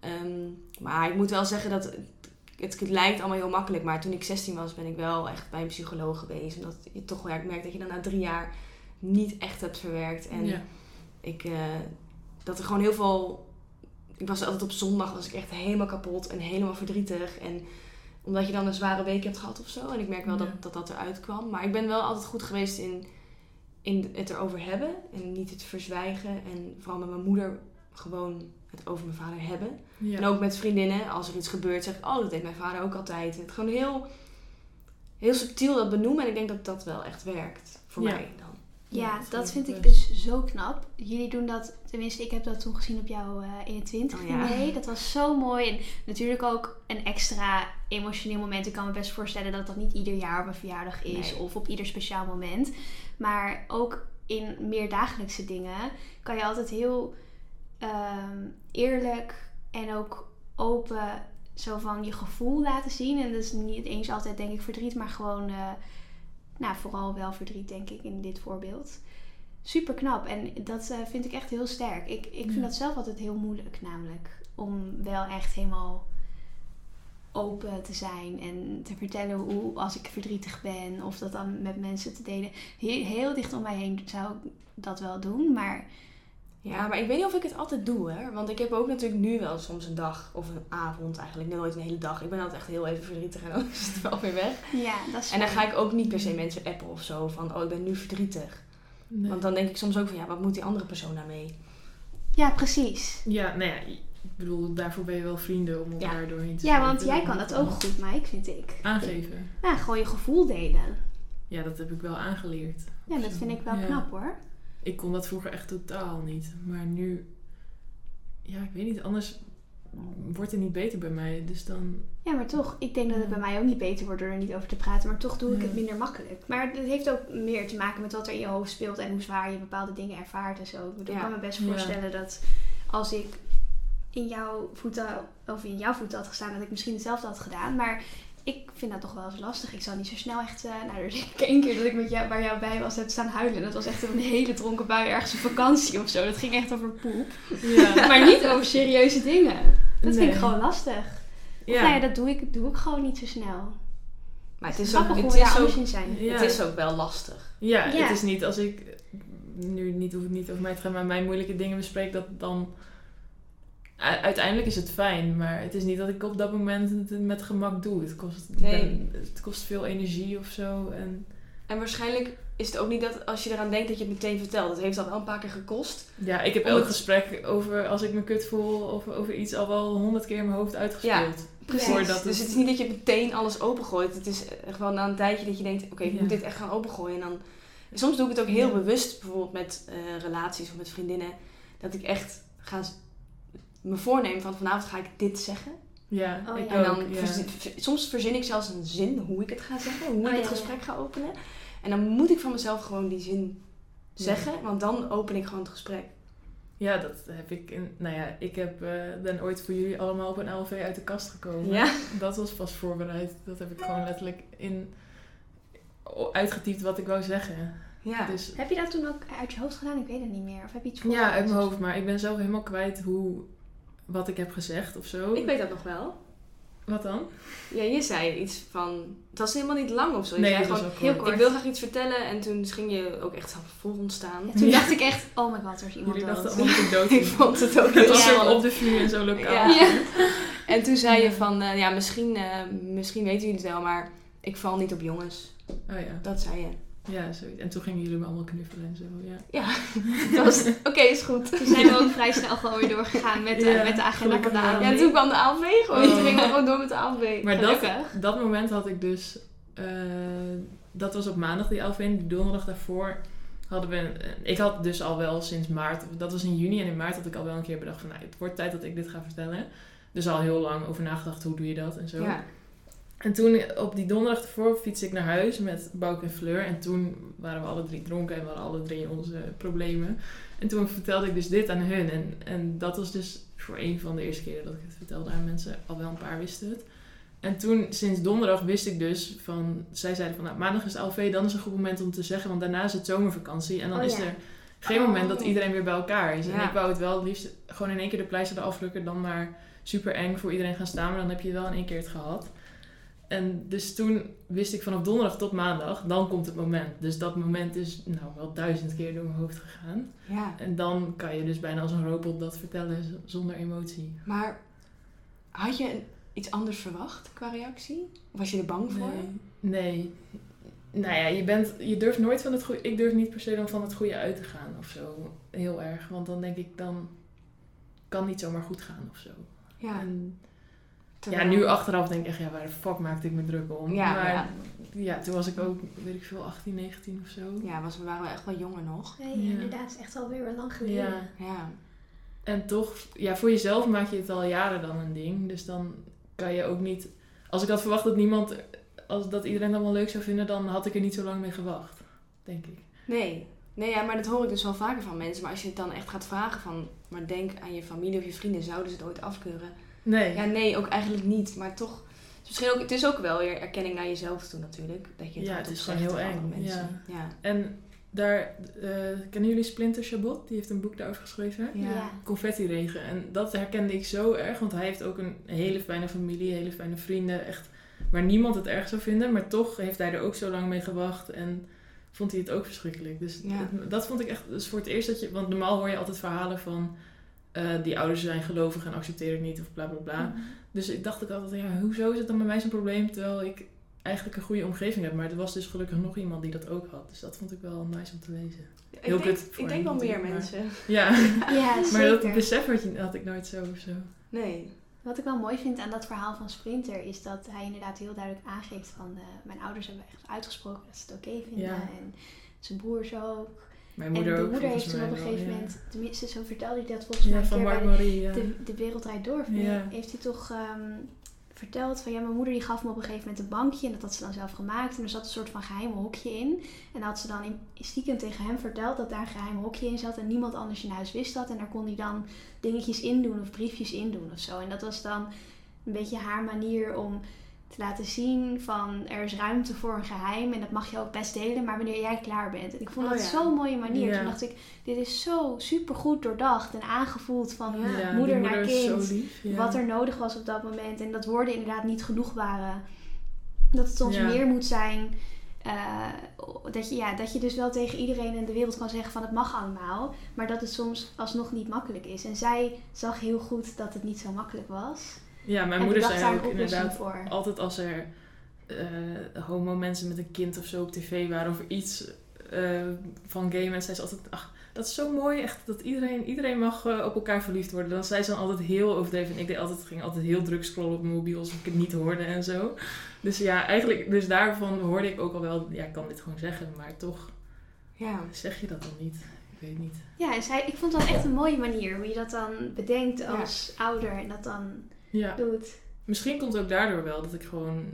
Speaker 2: Ehm, maar ik moet wel zeggen dat het, het, lijkt allemaal heel makkelijk. Maar toen ik 16 was, ben ik wel echt bij een psycholoog geweest. Omdat je toch wel ja, ik merk dat je dan na drie jaar niet echt hebt verwerkt. En
Speaker 1: Ja.
Speaker 2: ik, eh, dat er gewoon heel veel. Ik was altijd op zondag was ik echt helemaal kapot en helemaal verdrietig. En omdat je dan een zware week hebt gehad of zo. En ik merk wel
Speaker 1: Ja.
Speaker 2: dat, dat dat eruit kwam. Maar ik ben wel altijd goed geweest in, in het erover hebben. En niet het verzwijgen. En vooral met mijn moeder gewoon het over mijn vader hebben.
Speaker 1: Ja.
Speaker 2: En ook met vriendinnen. Als er iets gebeurt, zeg ik, oh, dat deed mijn vader ook altijd. En het gewoon heel, heel subtiel dat benoemen. En ik denk dat dat wel echt werkt. Voor
Speaker 1: Ja.
Speaker 2: mij dan.
Speaker 3: Ja,
Speaker 1: dat
Speaker 3: dat
Speaker 1: vind ik
Speaker 3: dus zo knap. Jullie doen dat, tenminste, ik heb dat toen gezien op jouw eh 21
Speaker 2: Oh, ja.
Speaker 3: nee, Dat was zo mooi. En natuurlijk ook een extra emotioneel moment. Ik kan me best voorstellen dat dat niet ieder jaar op een verjaardag is
Speaker 2: Nee.
Speaker 3: of op ieder speciaal moment. Maar ook in meer dagelijkse dingen kan je altijd heel ehm, eerlijk en ook open zo van je gevoel laten zien. En dat is niet eens altijd denk ik verdriet, maar gewoon, eh, nou vooral wel verdriet denk ik in dit voorbeeld. Super knap en dat eh, vind ik echt heel sterk. Ik, ik vind
Speaker 1: Ja.
Speaker 3: dat zelf altijd heel moeilijk namelijk. Om wel echt helemaal open te zijn en te vertellen hoe als ik verdrietig ben of dat dan met mensen te delen. Heel, heel dicht om mij heen zou ik dat wel doen, maar
Speaker 2: Ja, maar ik weet niet of ik het altijd doe, hè. Want ik heb ook natuurlijk nu wel soms een dag of een avond eigenlijk. Nooit een hele dag. Ik ben altijd echt heel even verdrietig en dan is het wel weer weg.
Speaker 3: ja, dat is
Speaker 2: En dan
Speaker 3: fijn.
Speaker 2: ga ik ook niet per se mensen appen of zo van, oh, ik ben nu verdrietig.
Speaker 1: Nee.
Speaker 2: Want dan denk ik soms ook van, ja, wat moet die andere persoon daarmee?
Speaker 3: Ja, precies.
Speaker 1: Ja, nou ja, ik bedoel, daarvoor ben je wel vrienden om elkaar doorheen te
Speaker 3: Ja, want jij kan dat ook goed, Mike, vind ik.
Speaker 1: Aangeven.
Speaker 3: Nou, gewoon je gevoel delen.
Speaker 1: Ja, dat heb ik wel aangeleerd.
Speaker 3: Ja, dat vind ik wel
Speaker 1: Ja.
Speaker 3: knap hoor.
Speaker 1: Ik kon dat vroeger echt totaal niet. Maar nu, ja, ik weet niet, anders wordt het niet beter bij mij. Dus dan,
Speaker 3: Ja, maar toch, ik denk dat het bij mij ook niet beter wordt door er niet over te praten. Maar toch doe ik
Speaker 1: Ja.
Speaker 3: het minder makkelijk. Maar het heeft ook meer te maken met wat er in je hoofd speelt en hoe zwaar je bepaalde dingen ervaart en zo. Ik
Speaker 2: Ja.
Speaker 3: kan me best
Speaker 1: Ja.
Speaker 3: voorstellen dat als ik in jouw voeten, of in jouw voeten had gestaan, dat ik misschien hetzelfde had gedaan. Maar ik vind dat toch wel eens lastig. Ik zal niet zo snel echt. eh, nou, er is één keer dat ik met jou, waar jou bij was, heb staan huilen. Dat was echt een hele dronken bui ergens op vakantie of zo. Dat ging echt over poep.
Speaker 1: ja.
Speaker 3: Maar niet over serieuze dingen. Dat vind ik gewoon lastig. Of
Speaker 1: ja.
Speaker 3: nou ja, dat doe ik, doe ik gewoon niet zo snel.
Speaker 2: Maar het is ook, het is ook,
Speaker 3: in zijn.
Speaker 1: Ja.
Speaker 2: het is ook wel lastig.
Speaker 1: Ja,
Speaker 3: Ja.
Speaker 1: het is niet als ik nu niet hoef het niet over mij te gaan, maar mijn moeilijke dingen bespreek, dat dan uiteindelijk is het fijn, maar het is niet dat ik op dat moment het met gemak doe. Het kost,
Speaker 2: Nee.
Speaker 1: ben- het kost veel energie of zo en
Speaker 2: En waarschijnlijk is het ook niet dat als je eraan denkt dat je het meteen vertelt. Dat heeft al wel een paar keer gekost.
Speaker 1: Ja, ik heb elk
Speaker 2: het-
Speaker 1: gesprek over als ik me kut voel of over iets al wel honderd keer in mijn hoofd uitgespeeld.
Speaker 2: Precies.
Speaker 1: Voordat
Speaker 2: dus
Speaker 1: het-
Speaker 2: het is niet dat je meteen alles opengooit. Het is wel na een tijdje dat je denkt, oké, ik
Speaker 1: Ja.
Speaker 2: moet dit echt gaan opengooien. En dan, soms doe ik het ook heel bewust, bijvoorbeeld met eh, relaties of met vriendinnen. Dat ik echt ga me voornemen van vanavond ga ik dit zeggen.
Speaker 1: Ja,
Speaker 3: Oh,
Speaker 1: ik
Speaker 3: ja.
Speaker 2: En
Speaker 1: ook.
Speaker 2: dan
Speaker 1: ja.
Speaker 2: verzi- ver- soms verzin ik zelfs een zin hoe ik het ga zeggen, hoe
Speaker 3: Oh,
Speaker 2: ik
Speaker 3: ja,
Speaker 2: het
Speaker 3: ja.
Speaker 2: gesprek ga openen. En dan moet ik van mezelf gewoon die zin
Speaker 1: Ja.
Speaker 2: zeggen, want dan open ik gewoon het gesprek.
Speaker 1: Ja, dat heb ik. In, nou ja, ik heb, eh, ben ooit voor jullie allemaal op een LV uit de kast gekomen.
Speaker 2: Ja.
Speaker 1: Dat was pas voorbereid. Dat heb ik gewoon letterlijk in uitgetypt wat ik wou zeggen.
Speaker 2: Ja.
Speaker 1: Dus
Speaker 3: Heb je dat toen ook uit je hoofd gedaan? Ik weet het niet meer. Of heb je iets voor?
Speaker 1: ja, uit mijn hoofd. Maar ik ben zelf helemaal kwijt hoe, wat ik heb gezegd of zo.
Speaker 2: Ik weet dat nog wel.
Speaker 1: Wat dan?
Speaker 2: Ja, je zei iets van, het was helemaal niet lang of zo. Je
Speaker 1: Nee,
Speaker 2: zei gewoon,
Speaker 3: heel
Speaker 1: kort.
Speaker 2: ik wil graag iets vertellen en toen ging je ook echt voor ons staan.
Speaker 3: Ja, toen
Speaker 1: Ja.
Speaker 3: dacht ik echt, oh my god, er is iemand
Speaker 1: Jullie dachten
Speaker 3: dood.
Speaker 1: allemaal dat ik dood
Speaker 2: Ik vond het ook
Speaker 1: Het was zo op de vuur in zo'n lokaal.
Speaker 2: Ja.
Speaker 3: Ja.
Speaker 2: En toen zei je van, eh, ja, misschien, eh, misschien weten jullie het wel, maar ik val niet op jongens.
Speaker 1: Oh ja.
Speaker 2: Dat zei je.
Speaker 1: Ja, zoiets. En toen gingen jullie me allemaal knuffelen en zo. Ja.
Speaker 2: Ja, dat was, oké, is goed.
Speaker 3: Toen zijn we ook vrij snel gewoon weer doorgegaan met, de
Speaker 1: Ja,
Speaker 3: met de agenda van de.
Speaker 2: Ja, toen kwam de ALV gewoon.
Speaker 1: Oh.
Speaker 2: Toen gingen we gewoon door met de ALV.
Speaker 1: Maar dat,
Speaker 3: Gelukkig.
Speaker 1: dat moment had ik dus... eh, dat was op maandag die. En die donderdag daarvoor hadden we... een- ik had dus al wel sinds maart... Dat was in juni. En in maart had ik al wel een keer bedacht van... Nou, het wordt tijd dat ik dit ga vertellen. Dus al heel lang over nagedacht. Hoe doe je dat en zo.
Speaker 2: Ja.
Speaker 1: En toen op die donderdag ervoor fietste ik naar huis met Bouk en Fleur. En toen waren we alle drie dronken en we hadden alle drie onze problemen. En toen vertelde ik dus dit aan hun. En, en dat was dus voor een van de eerste keren dat ik het vertelde aan mensen. Al wel een paar wisten het. En toen, sinds donderdag, wist ik dus van... Zij zeiden van, nou, maandag is LV, dan is een goed moment om te zeggen. Want daarna is het zomervakantie. En dan
Speaker 3: Oh,
Speaker 1: is
Speaker 3: ja.
Speaker 1: er geen moment dat
Speaker 2: Oh.
Speaker 1: iedereen weer bij elkaar is. En ik wou het wel het liefst gewoon in één keer de pleister eraf lukken. Dan maar super eng voor iedereen gaan staan. Maar dan heb je wel in één keer het gehad. En dus toen wist ik vanaf donderdag tot maandag, dan komt het moment. Dus dat moment is nou wel duizend keer door mijn hoofd gegaan.
Speaker 2: ja.
Speaker 1: En dan kan je dus bijna als een robot dat vertellen zonder emotie.
Speaker 2: Maar had je iets anders verwacht qua reactie? Was je er bang voor?
Speaker 1: Nee. nee. Nou ja, je, bent, je durft nooit van het goede... Ik durf niet per se dan van het goede uit te gaan of zo. Heel erg. Want dan denk ik, dan kan niet zomaar goed gaan of zo.
Speaker 2: Ja.
Speaker 1: En ja, nu achteraf denk ik echt, ja, waar de fuck maakte ik me druk om?
Speaker 2: Ja,
Speaker 1: maar
Speaker 2: ja.
Speaker 1: ja, toen was ik ook, weet ik veel, 18, 19 of zo.
Speaker 2: Ja, was, we waren echt wel jonger nog.
Speaker 3: Nee,
Speaker 1: Ja.
Speaker 3: inderdaad, het is echt alweer weer lang geleden.
Speaker 1: Ja.
Speaker 2: Ja.
Speaker 1: En toch, ja, voor jezelf maak je het al jaren dan een ding. Dus dan kan je ook niet... Als ik had verwacht dat niemand... Als dat iedereen dat wel leuk zou vinden, dan had ik er niet zo lang mee gewacht. Denk ik.
Speaker 2: Nee. Nee, ja, maar dat hoor ik dus wel vaker van mensen. Maar als je het dan echt gaat vragen van... Maar denk aan je familie of je vrienden. Zouden ze het ooit afkeuren?
Speaker 1: Nee.
Speaker 2: Ja, nee, ook eigenlijk niet. Maar toch... Het is, misschien ook, het is ook wel weer erkenning naar jezelf toe natuurlijk. Dat je het
Speaker 1: Ja, het is gewoon heel eng,
Speaker 2: mensen. Ja.
Speaker 1: En daar... eh, kennen jullie Splinter Chabot? Die heeft een boek daarover geschreven.
Speaker 2: Ja.
Speaker 3: Ja.
Speaker 1: Confetti-regen. En dat herkende ik zo erg. Want hij heeft ook een hele fijne familie, hele fijne vrienden. Echt waar niemand het erg zou vinden. Maar toch heeft hij er ook zo lang mee gewacht. En vond hij het ook verschrikkelijk. Dus
Speaker 2: Ja.
Speaker 1: dat vond ik echt... Dus voor het eerst dat je... Want normaal hoor je altijd verhalen van... eh, die ouders zijn gelovig en accepteren het niet of bla bla bla.
Speaker 3: Mhm.
Speaker 1: Dus ik dacht ook altijd, ja, hoezo is het dan bij mij zo'n probleem terwijl ik eigenlijk een goede omgeving heb. Maar er was dus gelukkig nog iemand die dat ook had. Dus dat vond ik wel nice om te lezen. Heel
Speaker 2: ik denk,
Speaker 1: kut
Speaker 2: ik denk wel meer
Speaker 1: maar-
Speaker 2: mensen.
Speaker 1: Ja,
Speaker 3: Ja,
Speaker 1: maar
Speaker 3: zeker.
Speaker 1: dat besef had, je, had ik nooit zo of zo.
Speaker 2: Nee.
Speaker 3: Wat ik wel mooi vind aan dat verhaal van Sprinter is dat hij inderdaad heel duidelijk aangeeft van eh, mijn ouders hebben echt uitgesproken dat ze het oké vinden
Speaker 1: Ja.
Speaker 3: en zijn broers ook.
Speaker 1: Mijn
Speaker 3: En
Speaker 1: moeder
Speaker 3: de
Speaker 1: ook
Speaker 3: moeder heeft toen op een
Speaker 1: wel,
Speaker 3: gegeven
Speaker 1: ja.
Speaker 3: moment, tenminste zo vertelde hij dat volgens mij
Speaker 1: Ja, van Mark
Speaker 3: de,
Speaker 1: Marie, ja.
Speaker 3: de, de Wereld Draait Door, heeft hij toch ehm, verteld van ja, mijn moeder die gaf me op een gegeven moment een bankje en dat had ze dan zelf gemaakt en er zat een soort van geheim hokje in. En had ze dan in, stiekem tegen hem verteld dat daar een geheim hokje in zat en niemand anders in huis wist dat en daar kon hij dan dingetjes in doen of briefjes in doen of zo. En dat was dan een beetje haar manier om te laten zien van er is ruimte voor een geheim en dat mag je ook best delen, maar wanneer jij klaar bent. En ik vond
Speaker 2: Oh
Speaker 3: dat
Speaker 2: ja.
Speaker 3: zo'n mooie manier.
Speaker 1: Ja.
Speaker 3: Toen dacht ik, dit is zo super goed doordacht en aangevoeld van
Speaker 2: Ja.
Speaker 3: Moeder naar kind,
Speaker 1: lief.
Speaker 3: Wat er nodig was op dat moment. En dat woorden inderdaad niet genoeg waren. Dat het soms meer moet zijn. eh, dat, je, ja, dat je dus wel tegen iedereen in de wereld kan zeggen van het mag allemaal. Maar dat het soms alsnog niet makkelijk is. En zij zag heel goed dat het niet zo makkelijk was.
Speaker 1: Ja, mijn
Speaker 3: en
Speaker 1: moeder zei ook inderdaad
Speaker 3: voor.
Speaker 1: altijd als er eh homo mensen met een kind of zo op tv waren of iets eh, van gay mensen, zei ze altijd, ach, dat is zo mooi, echt, dat iedereen, iedereen mag eh, op elkaar verliefd worden. Dan zei ze dan altijd heel overdreven. En ik deed altijd, ging altijd heel druk scrollen op mijn mobiel als ik het niet hoorde en zo. Dus ja, eigenlijk, dus daarvan hoorde ik ook al wel, ja, ik kan dit gewoon zeggen, maar toch
Speaker 2: Ja.
Speaker 1: zeg je dat dan niet. Ik weet niet.
Speaker 3: Ja, en zij, ik vond dat echt een mooie manier hoe je dat dan bedenkt
Speaker 2: Ja.
Speaker 3: als ouder en dat dan
Speaker 1: Ja.
Speaker 3: doet.
Speaker 1: Misschien komt het ook daardoor wel dat ik gewoon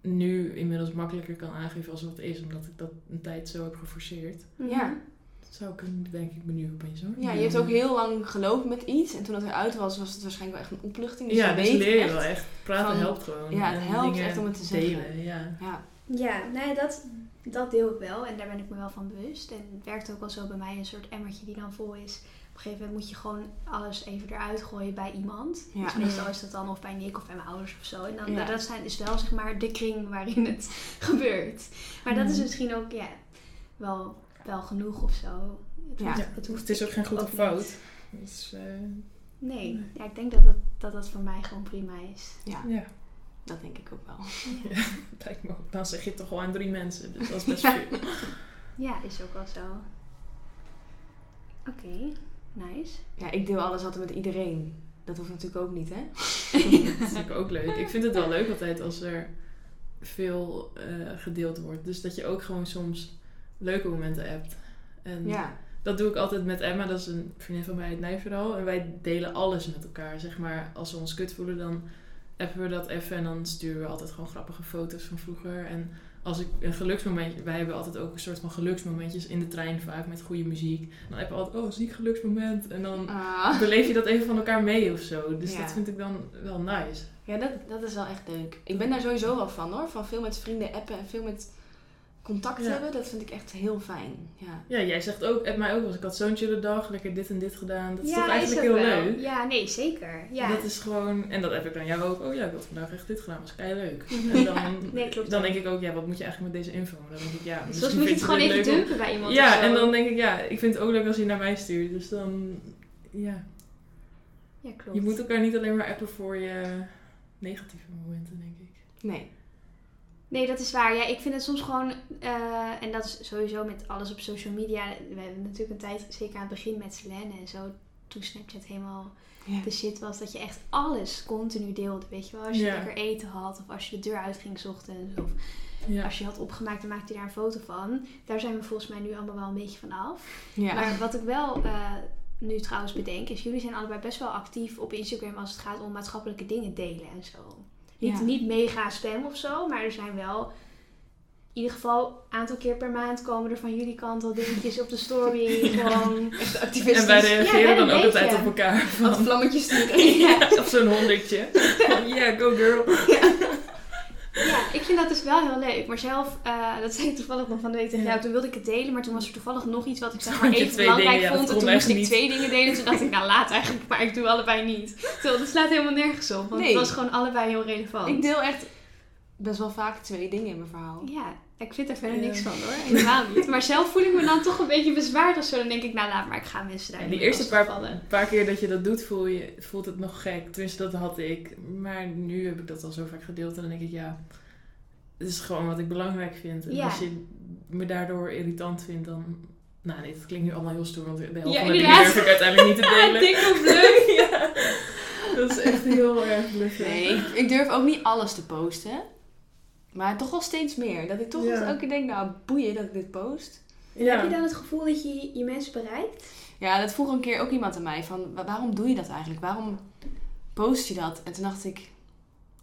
Speaker 1: nu inmiddels makkelijker kan aangeven als wat is, omdat ik dat een tijd zo heb geforceerd.
Speaker 2: Ja.
Speaker 1: Dat zou ik, denk ik, nu opeens hoor.
Speaker 2: Ja, je hebt ook heel lang geloofd met iets. En toen het eruit was, was het waarschijnlijk wel echt een opluchting. Dus
Speaker 1: ja,
Speaker 2: je
Speaker 1: dus leer je
Speaker 2: echt-
Speaker 1: wel echt. Praten
Speaker 2: van-
Speaker 1: helpt gewoon.
Speaker 2: Ja, het helpt echt om het te zeggen.
Speaker 1: Delen, ja.
Speaker 2: Ja.
Speaker 3: Ja, nee, dat, dat deel ik wel en daar ben ik me wel van bewust. En het werkt ook wel zo bij mij, een soort emmertje die dan vol is. Op een gegeven moment moet je gewoon alles even eruit gooien bij iemand.
Speaker 2: Ja.
Speaker 3: Dus meestal is dat dan of bij Nick of bij mijn ouders of zo. En dan,
Speaker 2: Ja.
Speaker 3: dat zijn dus wel zeg maar de kring waarin het gebeurt. Maar dat is
Speaker 1: Mhm.
Speaker 3: misschien ook ja, wel, wel genoeg of zo. Het,
Speaker 2: Ja.
Speaker 3: hoeft- het, hoeft
Speaker 1: Het is ook geen goed of fout. Dus, eh,
Speaker 3: Nee,
Speaker 1: Nee.
Speaker 3: ja, ik denk dat het, dat dat voor mij gewoon prima is.
Speaker 2: ja,
Speaker 1: ja,
Speaker 2: dat denk ik ook wel.
Speaker 1: dat ook. Dan zeg je het toch al aan drie mensen. Dus dat is best veel.
Speaker 3: Ja, is ook wel zo. Oké, nice.
Speaker 2: Ja, ik deel alles altijd met iedereen. Dat hoeft natuurlijk ook niet, hè?
Speaker 1: Dat vind ik ook leuk. Ik vind het wel leuk altijd als er veel eh, gedeeld wordt. Dus dat je ook gewoon soms leuke momenten hebt. En
Speaker 2: Ja.
Speaker 1: dat doe ik altijd met Emma. Dat is een vriendin van mij uit Nijverdal. En wij delen alles met elkaar. Zeg maar, als we ons kut voelen, dan appen we dat even. En dan sturen we altijd gewoon grappige foto's van vroeger. En als ik een geluksmomentje... Wij hebben altijd ook een soort van geluksmomentjes in de trein vaak met goede muziek. Dan appen we altijd, oh, ziek geluksmoment. En dan
Speaker 2: Ah.
Speaker 1: beleef je dat even van elkaar mee of zo. Dus
Speaker 2: Ja.
Speaker 1: dat vind ik dan wel nice.
Speaker 2: Ja, dat, dat is wel echt leuk. Ik ben daar sowieso wel van hoor. Van veel met vrienden appen en veel met contact
Speaker 1: Ja.
Speaker 2: hebben. Dat vind ik echt heel fijn. Ja.
Speaker 1: Ja, jij zegt ook, app mij ook wel eens. Ik had zo'n chille dag, lekker dit en dit gedaan. Dat is
Speaker 3: ja,
Speaker 1: toch eigenlijk
Speaker 3: ook
Speaker 1: heel
Speaker 3: wel.
Speaker 1: leuk?
Speaker 3: Ja, nee, zeker. Ja.
Speaker 1: Dat is gewoon, en dat heb ik dan jou ook. Oh ja, ik had vandaag echt dit gedaan, was kei leuk. En dan,
Speaker 3: Nee, klopt
Speaker 1: dan denk ik ook, ja, wat moet je eigenlijk met deze info? Dan denk ik, ja,
Speaker 3: Soms
Speaker 1: misschien
Speaker 3: moet je het gewoon even dumpen bij iemand
Speaker 1: Ja, en dan denk ik, ja, ik vind het ook leuk als je naar mij stuurt. Dus dan, ja,
Speaker 3: Ja, klopt.
Speaker 1: je moet elkaar niet alleen maar appen voor je negatieve momenten, denk ik.
Speaker 2: Nee.
Speaker 3: Nee, dat is waar. Ja, ik vind het soms gewoon, eh, en dat is sowieso met alles op social media. We hebben natuurlijk een tijd, zeker aan het begin met Selene en zo, toen Snapchat helemaal
Speaker 2: Ja.
Speaker 3: de shit was, dat je echt alles continu deelde. Weet je wel, als je
Speaker 1: Ja.
Speaker 3: lekker eten had, of als je de deur uitging ochtends, of
Speaker 1: Ja.
Speaker 3: als je had opgemaakt, dan maakte je daar een foto van. Daar zijn we volgens mij nu allemaal wel een beetje van af. Maar wat ik wel eh, nu trouwens bedenk, is jullie zijn allebei best wel actief op Instagram als het gaat om maatschappelijke dingen delen en zo. Niet,
Speaker 2: Ja.
Speaker 3: niet mega spam of zo, maar er zijn wel in ieder geval een aantal keer per maand komen er van jullie kant al dingetjes op de story. Gewoon.
Speaker 2: Echt
Speaker 1: En wij
Speaker 3: Ja,
Speaker 1: reageren dan ook altijd op elkaar.
Speaker 2: Wat
Speaker 1: Van,
Speaker 2: vlammetjes sturen.
Speaker 3: ja.
Speaker 1: of zo'n honderdje. Yeah, go girl.
Speaker 3: ja, ik vind dat dus wel heel leuk. Maar zelf, eh, dat zei ik toevallig nog van de week tegen
Speaker 1: Ja.
Speaker 3: jou. Toen wilde ik het delen, maar toen was er toevallig nog iets wat ik zeg maar even belangrijk
Speaker 1: dingen, ja,
Speaker 3: vond. En toen moest ik
Speaker 1: niet.
Speaker 3: twee dingen delen. Toen dacht ik, nou laat eigenlijk, maar ik doe allebei niet. Terwijl dat slaat helemaal nergens op. Want
Speaker 2: Nee.
Speaker 3: het was gewoon allebei heel relevant.
Speaker 2: Ik deel echt best wel vaak twee dingen in mijn verhaal.
Speaker 3: Ja, ik vind er verder
Speaker 1: Ja.
Speaker 3: niks van hoor. Helemaal niet. Maar zelf voel ik me dan toch een beetje bezwaard of zo. Dan denk ik, nou laat maar, ik ga mensen daar
Speaker 1: die eerste paar,
Speaker 3: vallen.
Speaker 1: paar keer dat je dat doet, voel je, voelt het nog gek. Tenminste, dat had ik. Maar nu heb ik dat al zo vaak gedeeld. En dan denk ik, ja, het is gewoon wat ik belangrijk vind. En
Speaker 3: Ja.
Speaker 1: als je me daardoor irritant vindt, dan... Nou nee, dat klinkt nu allemaal heel stoer, want de helft
Speaker 3: Ja,
Speaker 1: van de dingen durf ik uiteindelijk niet te
Speaker 3: Ja,
Speaker 1: delen.
Speaker 3: dik of leuk.
Speaker 1: ja, dat is echt heel erg bluffen.
Speaker 2: Nee, ik, ik durf ook niet alles te posten. Maar toch wel steeds meer. Dat ik toch
Speaker 1: Ja.
Speaker 2: elke keer denk, nou boeien dat ik dit post.
Speaker 1: Ja.
Speaker 3: Heb je dan het gevoel dat je je mensen bereikt?
Speaker 2: Ja, dat vroeg een keer ook iemand aan mij. Van, "Wa- waarom doe je dat eigenlijk? Waarom post je dat? En toen dacht ik,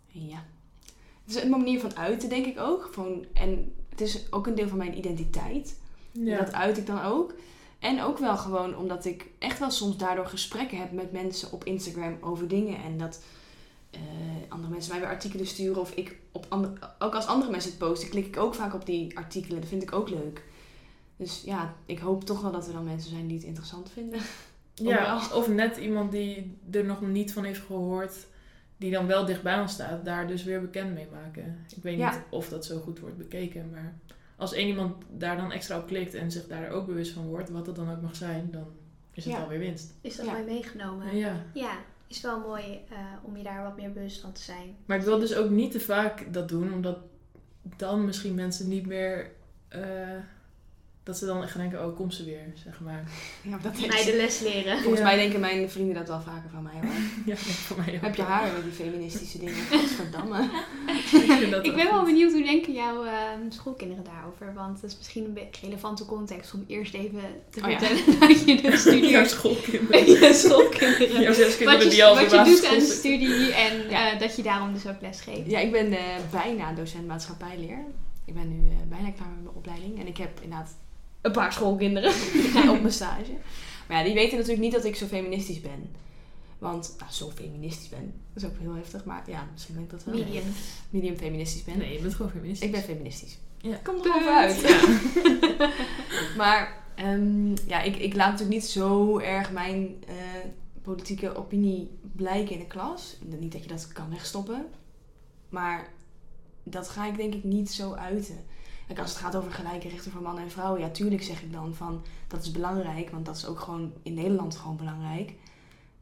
Speaker 2: ja. Het is een manier van uiten, denk ik ook. Van, en het is ook een deel van mijn identiteit.
Speaker 1: Ja.
Speaker 2: Dat uit ik dan ook. En ook wel gewoon omdat ik echt wel soms daardoor gesprekken heb met mensen op Instagram over dingen. En dat eh, andere mensen mij weer artikelen sturen. Of ik op andere, ook als andere mensen het posten, klik ik ook vaak op die artikelen. Dat vind ik ook leuk. Dus ja, ik hoop toch wel dat er dan mensen zijn die het interessant vinden.
Speaker 1: Ja, of net iemand die er nog niet van heeft gehoord, die dan wel dicht bij ons staat, daar dus weer bekend mee maken. Ik weet
Speaker 2: Ja.
Speaker 1: niet of dat zo goed wordt bekeken, maar als één iemand daar dan extra op klikt en zich daar ook bewust van wordt, wat het dan ook mag zijn, dan is het
Speaker 2: Ja.
Speaker 1: alweer winst.
Speaker 3: Is dat
Speaker 2: Ja.
Speaker 3: mooi meegenomen?
Speaker 1: Ja.
Speaker 3: Ja, is wel mooi eh, om je daar wat meer bewust van te zijn.
Speaker 1: Maar ik wil dus ook niet te vaak dat doen, omdat dan misschien mensen niet meer... eh, dat ze dan echt denken, oh, kom ze weer, zeg maar.
Speaker 2: Ja, dat
Speaker 3: Mij de les leren.
Speaker 2: Volgens
Speaker 1: Ja.
Speaker 2: mij denken mijn vrienden dat wel vaker van mij hoor.
Speaker 1: Ja, voor mij ook.
Speaker 2: Heb je haar met die feministische dingen? Godverdamme.
Speaker 1: Ik, vind dat
Speaker 3: Ik ben
Speaker 1: wel
Speaker 3: benieuwd hoe denken jouw ehm, schoolkinderen daarover? Want dat is misschien een beetje relevante context om eerst even te
Speaker 2: Oh ja.
Speaker 3: vertellen dat je de studie
Speaker 1: Jouw schoolkinderen.
Speaker 3: je schoolkinderen.
Speaker 1: Jouw die al
Speaker 3: wat je doet aan de studie en
Speaker 2: Ja.
Speaker 3: eh, dat je daarom dus ook les geeft.
Speaker 2: Ja, ik ben eh, bijna docent maatschappijleer. Ik ben nu eh, bijna klaar met mijn opleiding. En ik heb inderdaad
Speaker 3: Een paar schoolkinderen.
Speaker 2: op mijn stage. Maar ja, die weten natuurlijk niet dat ik zo feministisch ben. Want, nou, zo feministisch ben. Dat is ook heel heftig. Maar ja, misschien ben ik dat wel.
Speaker 3: Medium.
Speaker 2: Medium feministisch ben.
Speaker 1: Nee, je bent gewoon feministisch.
Speaker 2: Ik ben feministisch.
Speaker 1: Ja.
Speaker 2: Komt er over uit. maar ehm, ja, ik, ik laat natuurlijk niet zo erg mijn eh, politieke opinie blijken in de klas. Niet dat je dat kan wegstoppen. Maar dat ga ik denk ik niet zo uiten. Kijk, als het gaat over gelijke rechten voor mannen en vrouwen, ja, tuurlijk zeg ik dan van dat is belangrijk, want dat is ook gewoon in Nederland gewoon belangrijk.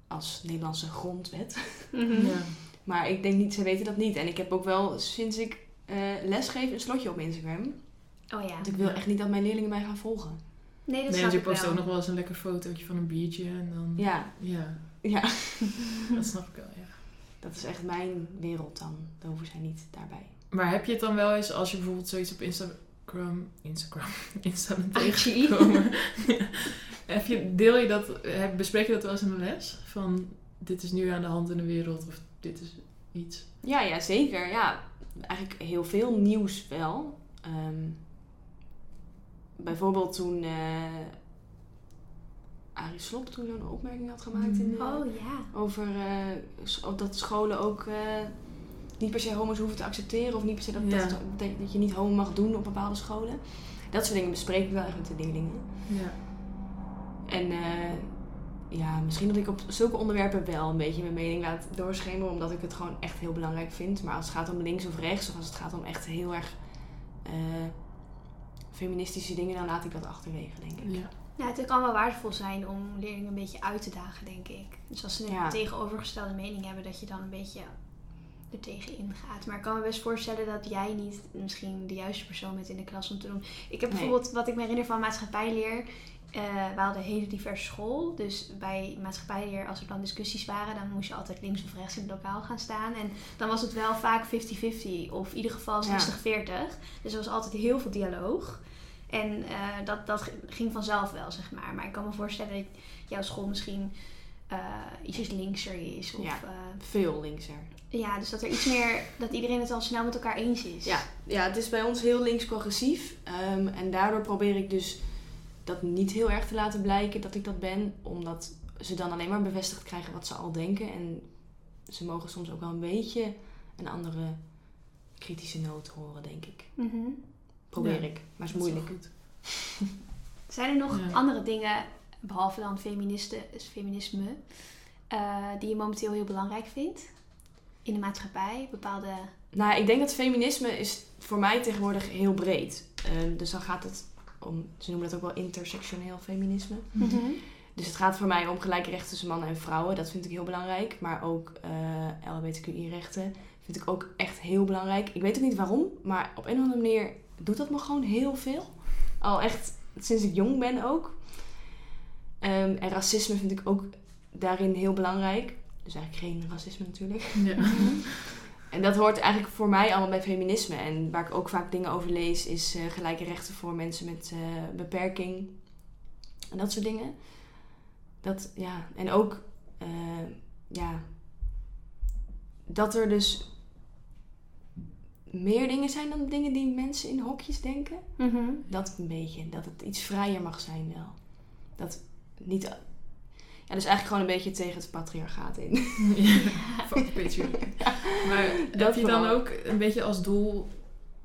Speaker 2: Als Nederlandse grondwet.
Speaker 3: Mhm.
Speaker 1: Ja.
Speaker 2: Maar ik denk niet, ze weten dat niet. En ik heb ook wel sinds ik eh lesgeef een slotje op Instagram.
Speaker 3: Oh ja.
Speaker 2: Want ik wil echt niet dat mijn leerlingen mij gaan volgen.
Speaker 3: Nee, dat
Speaker 1: Nee,
Speaker 3: snap
Speaker 1: je post ook nog wel eens een lekker fotootje van een biertje en dan...
Speaker 2: Ja,
Speaker 1: Ja,
Speaker 2: ja.
Speaker 1: dat snap ik wel, ja.
Speaker 2: Dat is echt mijn wereld dan. Daar hoeven zij niet daarbij.
Speaker 1: Maar heb je het dan wel eens als je bijvoorbeeld zoiets op Instagram... Instagram? Insta bent
Speaker 3: IG.
Speaker 1: tegengekomen? heb je, deel je dat... heb- Bespreek je dat wel eens in de les? Van, dit is nu aan de hand in de wereld of dit is iets...
Speaker 2: Ja, ja, zeker. Ja, eigenlijk heel veel nieuws wel. Ehm, bijvoorbeeld toen eh Arie Slop toen zo'n opmerking had gemaakt in,
Speaker 3: Oh ja.
Speaker 2: over eh, dat scholen ook eh, niet per se homo's hoeven te accepteren. Of niet per se dat,
Speaker 1: Ja.
Speaker 2: dat, dat, dat je niet homo mag doen op bepaalde scholen. Dat soort dingen bespreek ik wel echt met de leerlingen.
Speaker 1: Ja.
Speaker 2: En eh, ja, misschien dat ik op zulke onderwerpen wel een beetje mijn mening laat doorschemeren, omdat ik het gewoon echt heel belangrijk vind. Maar als het gaat om links of rechts, of als het gaat om echt heel erg eh, feministische dingen, dan laat ik dat achterwege, denk ik.
Speaker 1: ja.
Speaker 3: Ja, het kan wel waardevol zijn om leerlingen een beetje uit te dagen, denk ik. Dus als ze een
Speaker 2: Ja.
Speaker 3: tegenovergestelde mening hebben, dat je dan een beetje er tegen ingaat. Maar ik kan me best voorstellen dat jij niet misschien de juiste persoon bent in de klas om te doen. Ik heb
Speaker 2: Nee.
Speaker 3: bijvoorbeeld, wat ik me herinner van maatschappijleer, eh we hadden een hele diverse school. Dus bij maatschappijleer, als er dan discussies waren, dan moest je altijd links of rechts in het lokaal gaan staan. En dan was het wel vaak 50-50 of in ieder geval 60-40. Dus er was altijd heel veel dialoog. En eh, dat, dat ging vanzelf wel, zeg maar. Maar ik kan me voorstellen dat jouw school misschien eh ietsjes linkser is. Of,
Speaker 2: ja. Veel linkser.
Speaker 3: Ja, dus dat er iets meer, dat iedereen het al snel met elkaar eens is.
Speaker 2: Ja, ja, het is bij ons heel links-progressief. Ehm, en daardoor probeer ik dus dat niet heel erg te laten blijken dat ik dat ben. Omdat ze dan alleen maar bevestigd krijgen wat ze al denken. En ze mogen soms ook wel een beetje een andere kritische noot horen, denk ik.
Speaker 3: Mhm.
Speaker 2: Probeer
Speaker 1: Ja,
Speaker 2: ik, maar het is moeilijk.
Speaker 1: goed.
Speaker 3: Zijn er nog
Speaker 1: Ja.
Speaker 3: andere dingen, behalve dan feministe, feminisme, eh, die je momenteel heel belangrijk vindt? In de maatschappij, bepaalde...
Speaker 2: Nou, ik denk dat feminisme is voor mij tegenwoordig heel breed. Ehm, dus dan gaat het om, ze noemen dat ook wel intersectioneel feminisme.
Speaker 3: Mhm.
Speaker 2: Dus het gaat voor mij om gelijke rechten tussen mannen en vrouwen. Dat vind ik heel belangrijk. Maar ook eh LHBTQI-rechten vind ik ook echt heel belangrijk. Ik weet ook niet waarom, maar op een of andere manier doet dat me gewoon heel veel. Al echt sinds ik jong ben ook. Ehm, en racisme vind ik ook daarin heel belangrijk. Dus eigenlijk geen racisme natuurlijk.
Speaker 1: Ja.
Speaker 2: En dat hoort eigenlijk voor mij allemaal bij feminisme. En waar ik ook vaak dingen over lees, is eh, gelijke rechten voor mensen met eh, beperking. En dat soort dingen. Dat, ja. En ook, eh, ja, dat er dus meer dingen zijn dan dingen die mensen in hokjes denken.
Speaker 3: Mhm.
Speaker 2: Dat een beetje. Dat het iets vrijer mag zijn wel. Dat niet... Ja, dus eigenlijk gewoon een beetje tegen het patriarchaat in.
Speaker 1: Ja, fuck the patriarchy. Maar heb
Speaker 2: Dat
Speaker 1: je dan
Speaker 2: vooral.
Speaker 1: ook een beetje als doel,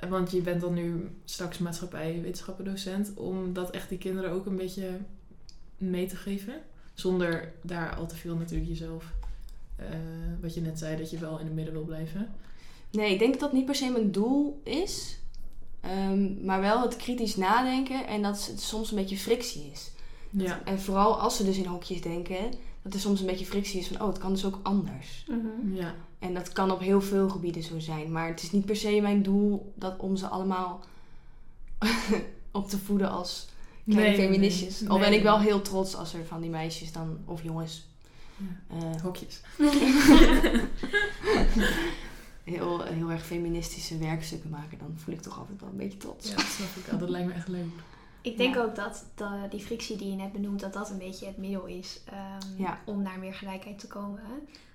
Speaker 1: want je bent dan nu straks maatschappij wetenschappendocent, om dat echt die kinderen ook een beetje mee te geven? Zonder daar al te veel natuurlijk jezelf, eh, wat je net zei, dat je wel in het midden wil blijven.
Speaker 2: Nee, ik denk dat dat niet per se mijn doel is. Ehm, maar wel het kritisch nadenken en dat het soms een beetje frictie is.
Speaker 1: Ja.
Speaker 2: En vooral als ze dus in hokjes denken, dat er soms een beetje frictie is van, oh, het kan dus ook anders.
Speaker 3: Mhm.
Speaker 1: Ja.
Speaker 2: En dat kan op heel veel gebieden zo zijn. Maar het is niet per se mijn doel dat om ze allemaal op te voeden als kleine
Speaker 1: Nee,
Speaker 2: feministjes.
Speaker 1: nee,
Speaker 2: Al ben
Speaker 1: nee.
Speaker 2: ik wel heel trots als er van die meisjes dan, of jongens, eh,
Speaker 1: Hokjes.
Speaker 2: heel, heel erg feministische werkstukken maken. Dan voel ik toch altijd wel een beetje trots.
Speaker 1: Ja, dat snap ik al. Dat lijkt me echt leuk.
Speaker 3: Ik denk
Speaker 2: Ja.
Speaker 3: ook dat de, die frictie die je net benoemt, dat dat een beetje het middel is ehm,
Speaker 2: Ja.
Speaker 3: om naar meer gelijkheid te komen.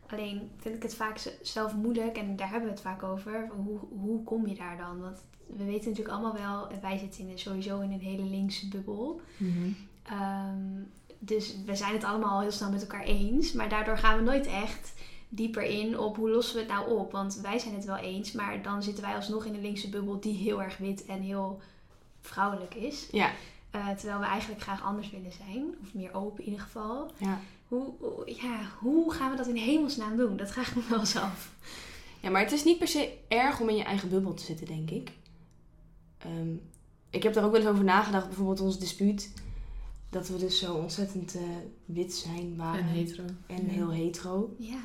Speaker 3: Alleen vind ik het vaak zelf moeilijk, en daar hebben we het vaak over. Hoe, hoe kom je daar dan? Want we weten natuurlijk allemaal wel, en wij zitten in, sowieso in een hele linkse bubbel. Ehm, dus we zijn het allemaal al heel snel met elkaar eens. Maar daardoor gaan we nooit echt dieper in op hoe lossen we het nou op. Want wij zijn het wel eens, maar dan zitten wij alsnog in een linkse bubbel die heel erg wit en heel vrouwelijk is.
Speaker 2: Ja,
Speaker 3: Eh, terwijl we eigenlijk graag anders willen zijn. Of meer open in ieder geval.
Speaker 2: ja.
Speaker 3: Hoe, ja, hoe gaan we dat in hemelsnaam doen? Dat vraag ik me wel eens af.
Speaker 2: Ja, maar het is niet per se erg om in je eigen bubbel te zitten, denk ik. Ehm, ik heb daar ook wel eens over nagedacht, bijvoorbeeld ons dispuut. Dat we dus zo ontzettend eh, wit zijn, waren.
Speaker 1: En hetero.
Speaker 2: En
Speaker 1: Ja.
Speaker 2: heel hetero.
Speaker 3: Ja.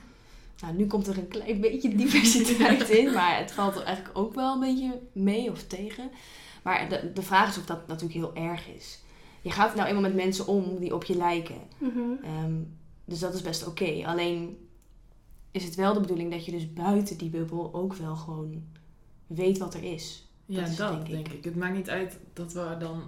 Speaker 2: Nou, nu komt er een klein beetje diversiteit in, maar het valt er eigenlijk ook wel een beetje mee of tegen. Maar de, de vraag is of dat natuurlijk heel erg is. Je gaat nou eenmaal met mensen om die op je lijken.
Speaker 3: Mhm.
Speaker 2: Ehm, dus dat is best oké. Alleen is het wel de bedoeling dat je dus buiten die bubbel ook wel gewoon weet wat er is.
Speaker 1: Ja,
Speaker 2: Dat is denk
Speaker 1: denk,
Speaker 2: ik.
Speaker 1: ik. Het maakt niet uit dat we dan,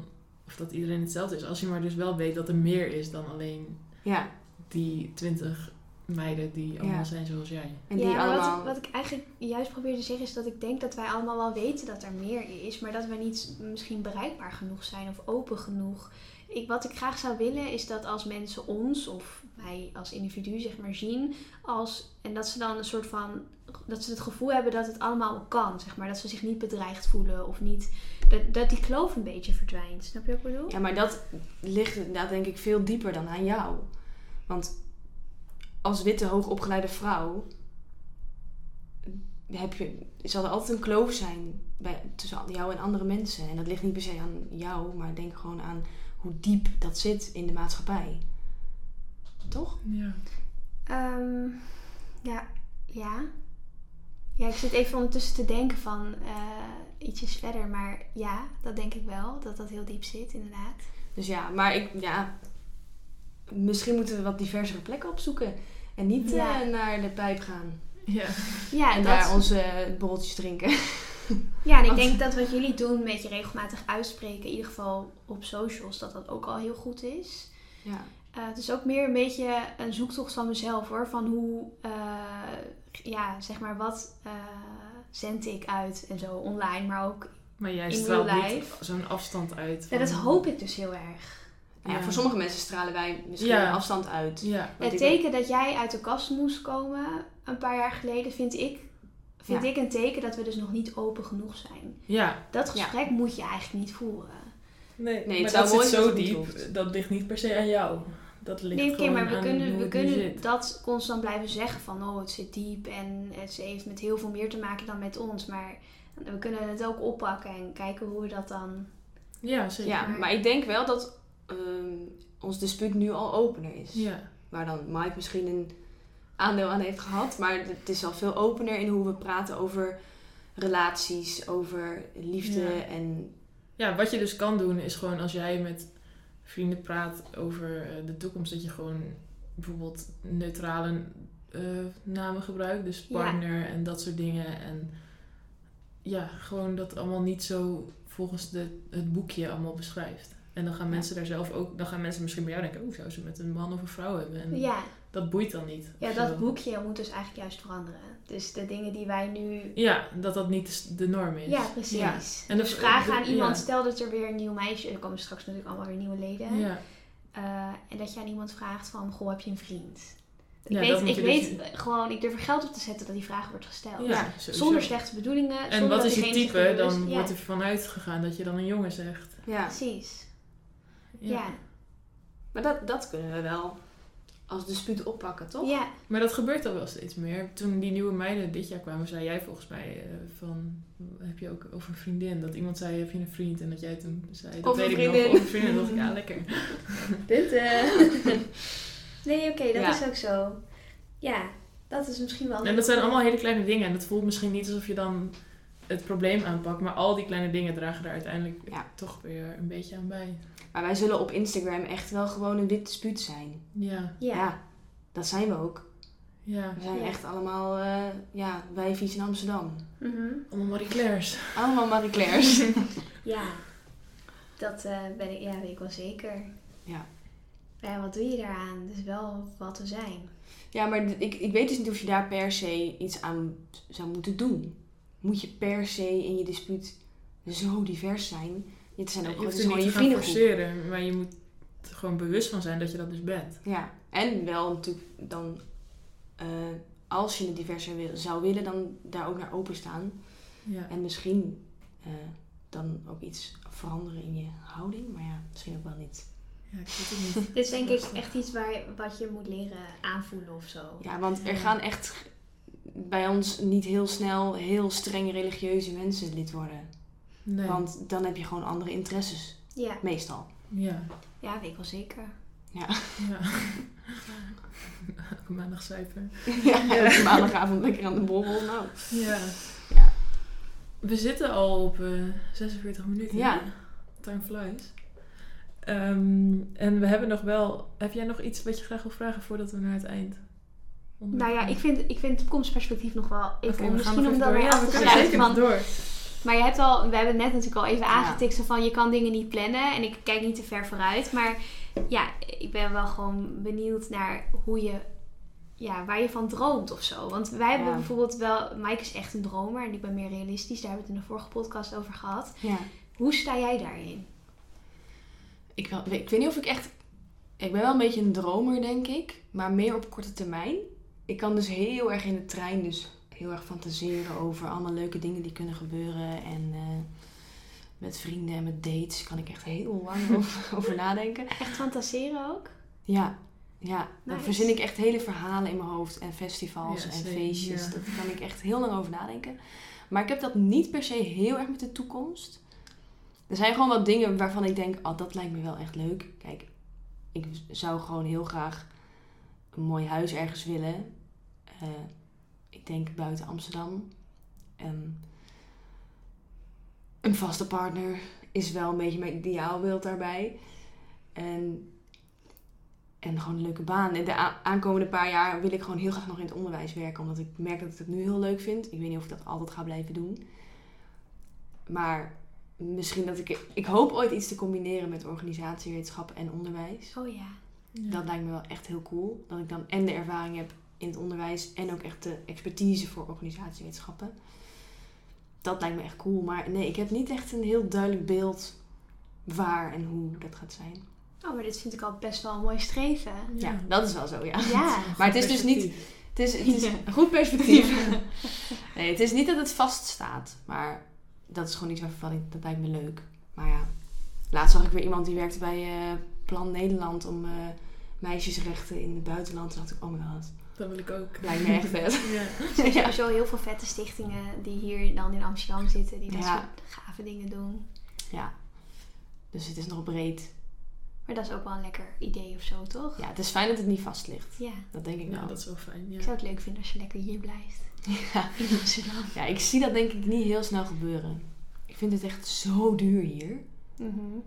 Speaker 1: of dat iedereen hetzelfde is. Als je maar dus wel weet dat er meer is dan alleen
Speaker 2: Ja,
Speaker 1: die twintig meiden die allemaal
Speaker 2: Ja.
Speaker 1: zijn zoals jij.
Speaker 2: en die allemaal...
Speaker 3: wat, wat ik eigenlijk juist probeer te zeggen is dat ik denk dat wij allemaal wel weten dat er meer is, maar dat we niet misschien bereikbaar genoeg zijn of open genoeg. Ik, wat ik graag zou willen is dat als mensen ons of mij als individu zeg maar zien als en dat ze dan een soort van dat ze het gevoel hebben dat het allemaal kan, zeg maar, dat ze zich niet bedreigd voelen of niet dat, dat die kloof een beetje verdwijnt. Snap je wat ik bedoel?
Speaker 2: Ja, maar dat ligt inderdaad denk ik veel dieper dan aan jou. Want als witte, hoogopgeleide vrouw heb je, zal er altijd een kloof zijn bij, tussen jou en andere mensen. En dat ligt niet per se aan jou, maar denk gewoon aan hoe diep dat zit in de maatschappij. Toch?
Speaker 1: Ja.
Speaker 3: Ehm, ja, ja. Ja, ik zit even ondertussen te denken van eh, ietsjes verder. Maar ja, dat denk ik wel. Dat dat heel diep zit, inderdaad.
Speaker 2: Dus ja, maar ik, ja, misschien moeten we wat diversere plekken opzoeken. En niet
Speaker 3: Ja.
Speaker 2: eh, naar de pijp gaan.
Speaker 1: Ja.
Speaker 3: Ja,
Speaker 2: en
Speaker 3: dat,
Speaker 2: daar onze borreltjes drinken.
Speaker 3: ja en ik denk dat wat jullie doen, een beetje regelmatig uitspreken, in ieder geval op socials, dat dat ook al heel goed is.
Speaker 2: Ja.
Speaker 3: Eh, het is ook meer een beetje een zoektocht van mezelf hoor. Van hoe, eh, ja, zeg maar, wat eh, zend ik uit en zo online, maar ook
Speaker 1: Maar jij
Speaker 3: In
Speaker 1: straalt niet zo'n afstand uit.
Speaker 3: Ja, dat
Speaker 1: van-
Speaker 3: hoop ik dus heel erg.
Speaker 2: Ja,
Speaker 1: Ja.
Speaker 2: voor sommige mensen stralen wij misschien
Speaker 1: Ja.
Speaker 2: een afstand uit.
Speaker 1: Ja.
Speaker 3: Het teken dat jij uit de kast moest komen een paar jaar geleden, vind ik, vind
Speaker 2: Ja.
Speaker 3: ik een teken dat we dus nog niet open genoeg zijn.
Speaker 1: Ja.
Speaker 3: Dat gesprek moet je eigenlijk niet voeren.
Speaker 1: Nee,
Speaker 2: Nee, het
Speaker 1: maar dat
Speaker 2: mooi
Speaker 1: zit zo diep.
Speaker 2: hoeft.
Speaker 1: Dat ligt niet per se aan jou. Dat ligt
Speaker 3: Nee,
Speaker 1: gewoon
Speaker 3: maar we
Speaker 1: aan
Speaker 3: kunnen, we kunnen dat constant blijven zeggen van oh, het zit diep en het heeft met heel veel meer te maken dan met ons. Maar we kunnen het ook oppakken en kijken hoe we dat dan.
Speaker 1: Ja, zeker.
Speaker 2: Ja, maar ik denk wel dat ehm, ons dispuut nu al opener is.
Speaker 1: Ja.
Speaker 2: Waar dan Mike misschien een aandeel aan heeft gehad. Maar het is al veel opener in hoe we praten over relaties, over liefde
Speaker 1: Ja.
Speaker 2: en...
Speaker 1: Ja, wat je dus kan doen is gewoon als jij met vrienden praat over eh, de toekomst, dat je gewoon bijvoorbeeld neutrale eh, namen gebruikt. Dus
Speaker 3: Ja.
Speaker 1: partner en dat soort dingen. En ja, gewoon dat allemaal niet zo volgens de, het boekje allemaal beschrijft. En dan gaan
Speaker 2: Ja.
Speaker 1: mensen daar zelf ook, dan gaan mensen misschien bij jou denken, oh, zou ze met een man of een vrouw hebben? En
Speaker 3: Ja,
Speaker 1: dat boeit dan niet.
Speaker 3: ja, dat
Speaker 1: zo.
Speaker 3: boekje moet dus eigenlijk juist veranderen. Dus de dingen die wij nu.
Speaker 1: Ja, dat dat niet de norm is.
Speaker 3: Ja, precies.
Speaker 2: Ja.
Speaker 1: En de-
Speaker 3: dus
Speaker 1: de-
Speaker 3: aan iemand,
Speaker 1: ja.
Speaker 3: stel dat er weer een nieuw meisje, er komen straks natuurlijk allemaal weer nieuwe leden.
Speaker 1: Ja,
Speaker 3: Eh, en dat je aan iemand vraagt van, goh, heb je een vriend?
Speaker 1: Ja,
Speaker 3: ik
Speaker 1: dat
Speaker 3: weet, ik
Speaker 1: je
Speaker 3: weet
Speaker 1: dus-
Speaker 3: gewoon, ik durf er geld op te zetten dat die vraag wordt gesteld. Zonder slechte bedoelingen.
Speaker 1: En
Speaker 3: zonder
Speaker 1: wat
Speaker 3: dat
Speaker 1: is je type? Dan
Speaker 3: ja,
Speaker 1: wordt er vanuit gegaan dat je dan een jongen zegt.
Speaker 2: Ja,
Speaker 3: Precies. Ja.
Speaker 2: maar dat, dat kunnen we wel als dispuut oppakken, toch?
Speaker 3: Ja.
Speaker 1: Maar dat gebeurt al wel steeds meer. Toen die nieuwe meiden dit jaar kwamen, zei jij volgens mij eh, van... Heb je ook over een vriendin? Dat iemand zei, heb je een vriend? En dat jij toen zei, dat
Speaker 2: Of
Speaker 1: weet ik nog.
Speaker 2: vriendin.
Speaker 1: Of een vriendin. Dacht ik, ja, lekker.
Speaker 3: Dit, nee, oké, dat
Speaker 2: Ja.
Speaker 3: is ook zo. Ja. Dat is misschien wel...
Speaker 1: En dat zijn allemaal hele kleine dingen. En het voelt misschien niet alsof je dan het probleem aanpakt. Maar al die kleine dingen dragen er uiteindelijk
Speaker 2: Ja.
Speaker 1: toch weer een beetje aan bij.
Speaker 2: Maar wij zullen op Instagram echt wel gewoon een wit dispuut zijn.
Speaker 1: Ja,
Speaker 3: Ja.
Speaker 2: dat zijn we ook.
Speaker 1: ja.
Speaker 2: We zijn
Speaker 3: Ja.
Speaker 2: echt allemaal, eh ja, wijfies in Amsterdam.
Speaker 3: Mhm.
Speaker 1: Allemaal Marie Claire's.
Speaker 2: Allemaal Marie Claire's.
Speaker 3: Ja. Dat eh, ben ik, ja, weet ik wel zeker.
Speaker 2: ja.
Speaker 3: Maar ja, wat doe je daaraan? Dus wel wat we zijn.
Speaker 2: Ja, maar d- ik, ik weet dus niet of je daar per se iets aan zou moeten doen. Moet je per se in je dispuut zo divers zijn? Het zijn ook
Speaker 1: je
Speaker 2: gewoon,
Speaker 1: hoeft
Speaker 2: het is
Speaker 1: niet te
Speaker 2: je
Speaker 1: gaan forceren. Maar je moet er gewoon bewust van zijn dat je dat dus bent.
Speaker 2: Ja, en wel natuurlijk dan, eh, als je het diverser wil, zou willen, dan daar ook naar openstaan.
Speaker 1: Ja.
Speaker 2: En misschien eh, dan ook iets veranderen in je houding. Maar ja, misschien ook wel niet.
Speaker 1: ja, ik weet het niet.
Speaker 3: Dit is denk ik echt iets waar, wat je moet leren aanvoelen of zo.
Speaker 2: Ja, want er gaan echt bij ons niet heel snel heel streng religieuze mensen lid worden.
Speaker 1: Nee.
Speaker 2: Want dan heb je gewoon andere interesses.
Speaker 3: Ja,
Speaker 2: Meestal.
Speaker 1: Ja.
Speaker 3: ja weet ik wel zeker.
Speaker 1: Ja. Elke maandag cijfer.
Speaker 2: ja, elke maandagavond lekker aan de borrel. Nou.
Speaker 1: Ja.
Speaker 2: Ja.
Speaker 1: We zitten al op eh 46 minuten.
Speaker 2: Ja.
Speaker 1: Time flies. Ehm, en we hebben nog wel... Heb jij nog iets wat je graag wil vragen voordat we naar het eind?
Speaker 3: Nou ja, ik vind, ik vind toekomstperspectief nog wel even
Speaker 1: we gaan
Speaker 3: Misschien om
Speaker 1: even
Speaker 3: dat
Speaker 1: door.
Speaker 3: weer
Speaker 1: Ja,
Speaker 3: af
Speaker 1: we zeker
Speaker 3: Want,
Speaker 1: door.
Speaker 3: Maar je hebt al, we hebben net natuurlijk al even aangetikt van je kan dingen niet plannen en ik kijk niet te ver vooruit. Maar ja, ik ben wel gewoon benieuwd naar hoe je, ja, waar je van droomt of zo. Want wij hebben
Speaker 2: Ja.
Speaker 3: bijvoorbeeld wel, Mike is echt een dromer en ik ben meer realistisch. Daar hebben we het in de vorige podcast over gehad.
Speaker 2: Ja.
Speaker 3: Hoe sta jij daarin?
Speaker 2: Ik, wel, ik weet niet of ik echt... Ik ben wel een beetje een dromer, denk ik. Maar meer op korte termijn. Ik kan dus heel erg in de trein dus heel erg fantaseren over allemaal leuke dingen die kunnen gebeuren. En eh, met vrienden en met dates kan ik echt heel lang over, over nadenken.
Speaker 3: Echt fantaseren ook?
Speaker 2: Ja, ja. Dan verzin ik echt hele verhalen in mijn hoofd. En festivals
Speaker 1: Ja,
Speaker 2: en feestjes.
Speaker 1: ja.
Speaker 2: Dat kan ik echt heel lang over nadenken. Maar ik heb dat niet per se heel erg met de toekomst. Er zijn gewoon wat dingen waarvan ik denk, oh, dat lijkt me wel echt leuk. Kijk, ik zou gewoon heel graag een mooi huis ergens willen. Eh, ik denk buiten Amsterdam. En een vaste partner is wel een beetje mijn ideaalbeeld daarbij. En, en gewoon een leuke baan. En de aankomende paar jaar wil ik gewoon heel graag nog in het onderwijs werken. Omdat ik merk dat ik het nu heel leuk vind. Ik weet niet of ik dat altijd ga blijven doen. Maar misschien dat ik... Ik hoop ooit iets te combineren met organisatiewetenschap en onderwijs.
Speaker 3: Oh ja.
Speaker 1: Ja.
Speaker 2: Dat lijkt me wel echt heel cool. Dat ik dan en de ervaring heb in het onderwijs en ook echt de expertise voor organisatiewetenschappen. Dat lijkt me echt cool. Maar nee, ik heb niet echt een heel duidelijk beeld waar en hoe dat gaat zijn.
Speaker 3: Oh, maar dit vind ik al best wel een mooi streven.
Speaker 2: Ja, dat is wel zo, ja.
Speaker 3: Ja.
Speaker 2: Maar het is dus niet- Het is, het is een goed perspectief. Nee, het is niet dat het vaststaat. Maar dat is gewoon iets waarvan ik, dat lijkt me leuk. Maar ja, laatst zag ik weer iemand die werkte bij eh, Plan Nederland om eh, meisjesrechten in het buitenland. Toen dacht ik, oh my god,
Speaker 1: Dat wil ik ook.
Speaker 2: lijkt me echt vet.
Speaker 1: Ja.
Speaker 3: Er zijn
Speaker 2: ja.
Speaker 3: sowieso heel veel vette stichtingen die hier dan in Amsterdam zitten, die dat
Speaker 2: Ja.
Speaker 3: soort gave dingen doen.
Speaker 2: ja, dus het is nog breed.
Speaker 3: Maar dat is ook wel een lekker idee of zo, toch?
Speaker 2: Ja, het is fijn dat het niet vast ligt.
Speaker 3: Ja.
Speaker 2: Dat denk ik
Speaker 1: ja,
Speaker 2: wel.
Speaker 1: dat is wel fijn. Ja.
Speaker 3: Ik zou het leuk vinden als je lekker hier blijft.
Speaker 2: Ja.
Speaker 3: In Amsterdam.
Speaker 2: ja, ik zie dat denk ik niet heel snel gebeuren. Ik vind het echt zo duur hier.
Speaker 3: Mhm.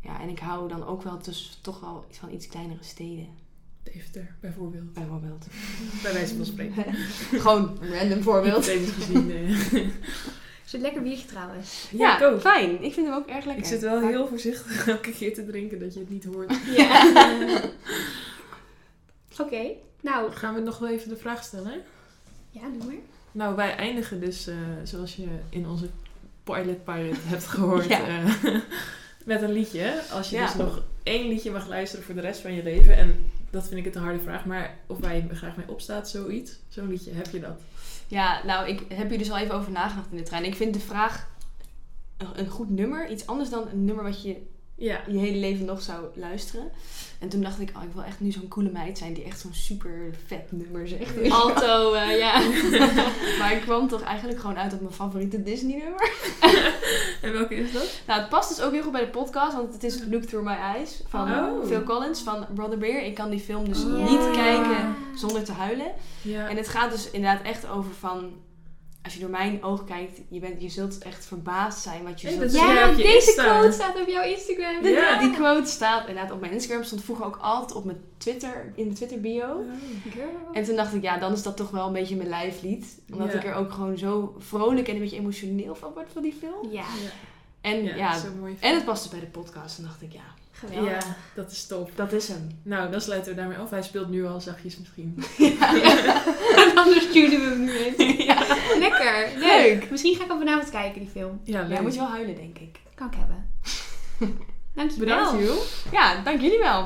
Speaker 2: Ja, en ik hou dan ook wel dus toch wel van iets kleinere steden,
Speaker 1: Deventer, bijvoorbeeld.
Speaker 2: bijvoorbeeld.
Speaker 1: Bij wijze van spreken.
Speaker 2: Gewoon een random voorbeeld.
Speaker 1: Hypothetisch gezien. eh.
Speaker 3: Is het lekker biertje trouwens?
Speaker 1: Ja, ik ook.
Speaker 2: fijn. Ik vind hem ook erg lekker.
Speaker 1: Ik zit wel heel voorzichtig elke keer te drinken dat je het niet hoort.
Speaker 3: Ja. Oké, nou,
Speaker 1: Gaan we nog wel even de vraag stellen?
Speaker 3: ja, doe maar.
Speaker 1: Nou, wij eindigen dus, eh, zoals je in onze Pilot Pirate hebt gehoord,
Speaker 2: Ja.
Speaker 1: eh, met een liedje. Als je
Speaker 2: Ja.
Speaker 1: dus nog één liedje mag luisteren voor de rest van je leven. En dat vind ik het een harde vraag. Maar of je graag mee opstaat, zoiets. Zo'n liedje, heb je dat?
Speaker 2: Ja, nou, ik heb hier dus al even over nagedacht in de trein. Ik vind de vraag een goed nummer iets anders dan een nummer wat je
Speaker 1: Ja.
Speaker 2: je hele leven nog zou luisteren. En toen dacht ik, oh, ik wil echt nu zo'n coole meid zijn die echt zo'n super vet nummer zegt. Alto, eh, ja. maar ik kwam toch eigenlijk gewoon uit op mijn favoriete Disney nummer.
Speaker 1: En welke is dat?
Speaker 2: Nou, het past dus ook heel goed bij de podcast, want het is Look Through My Eyes van
Speaker 1: Oh.
Speaker 2: Phil Collins van Brother Bear. Ik kan die film dus
Speaker 1: Oh.
Speaker 2: niet kijken zonder te huilen.
Speaker 1: Ja.
Speaker 2: En het gaat dus inderdaad echt over van, als je door mijn ogen kijkt, je, bent, je zult echt verbaasd zijn wat je
Speaker 1: Hey,
Speaker 2: zult
Speaker 1: jij
Speaker 3: Ja,
Speaker 1: op je
Speaker 3: deze
Speaker 1: Insta.
Speaker 3: quote staat op jouw Instagram.
Speaker 2: Die-
Speaker 1: Ja.
Speaker 2: Die quote staat inderdaad op mijn Instagram, stond vroeger ook altijd op mijn Twitter, in mijn Twitter bio.
Speaker 1: Oh.
Speaker 2: En toen dacht ik, ja, dan is dat toch wel een beetje mijn lijflied. Omdat
Speaker 1: Ja.
Speaker 2: ik er ook gewoon zo vrolijk en een beetje emotioneel van word van die film.
Speaker 3: Ja,
Speaker 2: En
Speaker 1: Ja,
Speaker 2: ja,
Speaker 1: zo mooi.
Speaker 2: en het paste bij de podcast. En dacht ik, ja,
Speaker 3: geweldig.
Speaker 1: Ja, dat is top.
Speaker 2: dat is hem.
Speaker 1: Nou, dan sluiten we daarmee af. Hij speelt nu al zachtjes misschien.
Speaker 3: Anders sturen we hem nu in.
Speaker 2: ja.
Speaker 3: Lekker.
Speaker 2: Leuk.
Speaker 3: Misschien ga ik hem vanavond kijken, die film.
Speaker 1: Ja, leuk.
Speaker 2: Ja, moet je wel huilen, denk ik.
Speaker 3: Kan ik hebben. Dankjewel.
Speaker 1: Bedankt, Jules.
Speaker 2: Ja, dank jullie wel.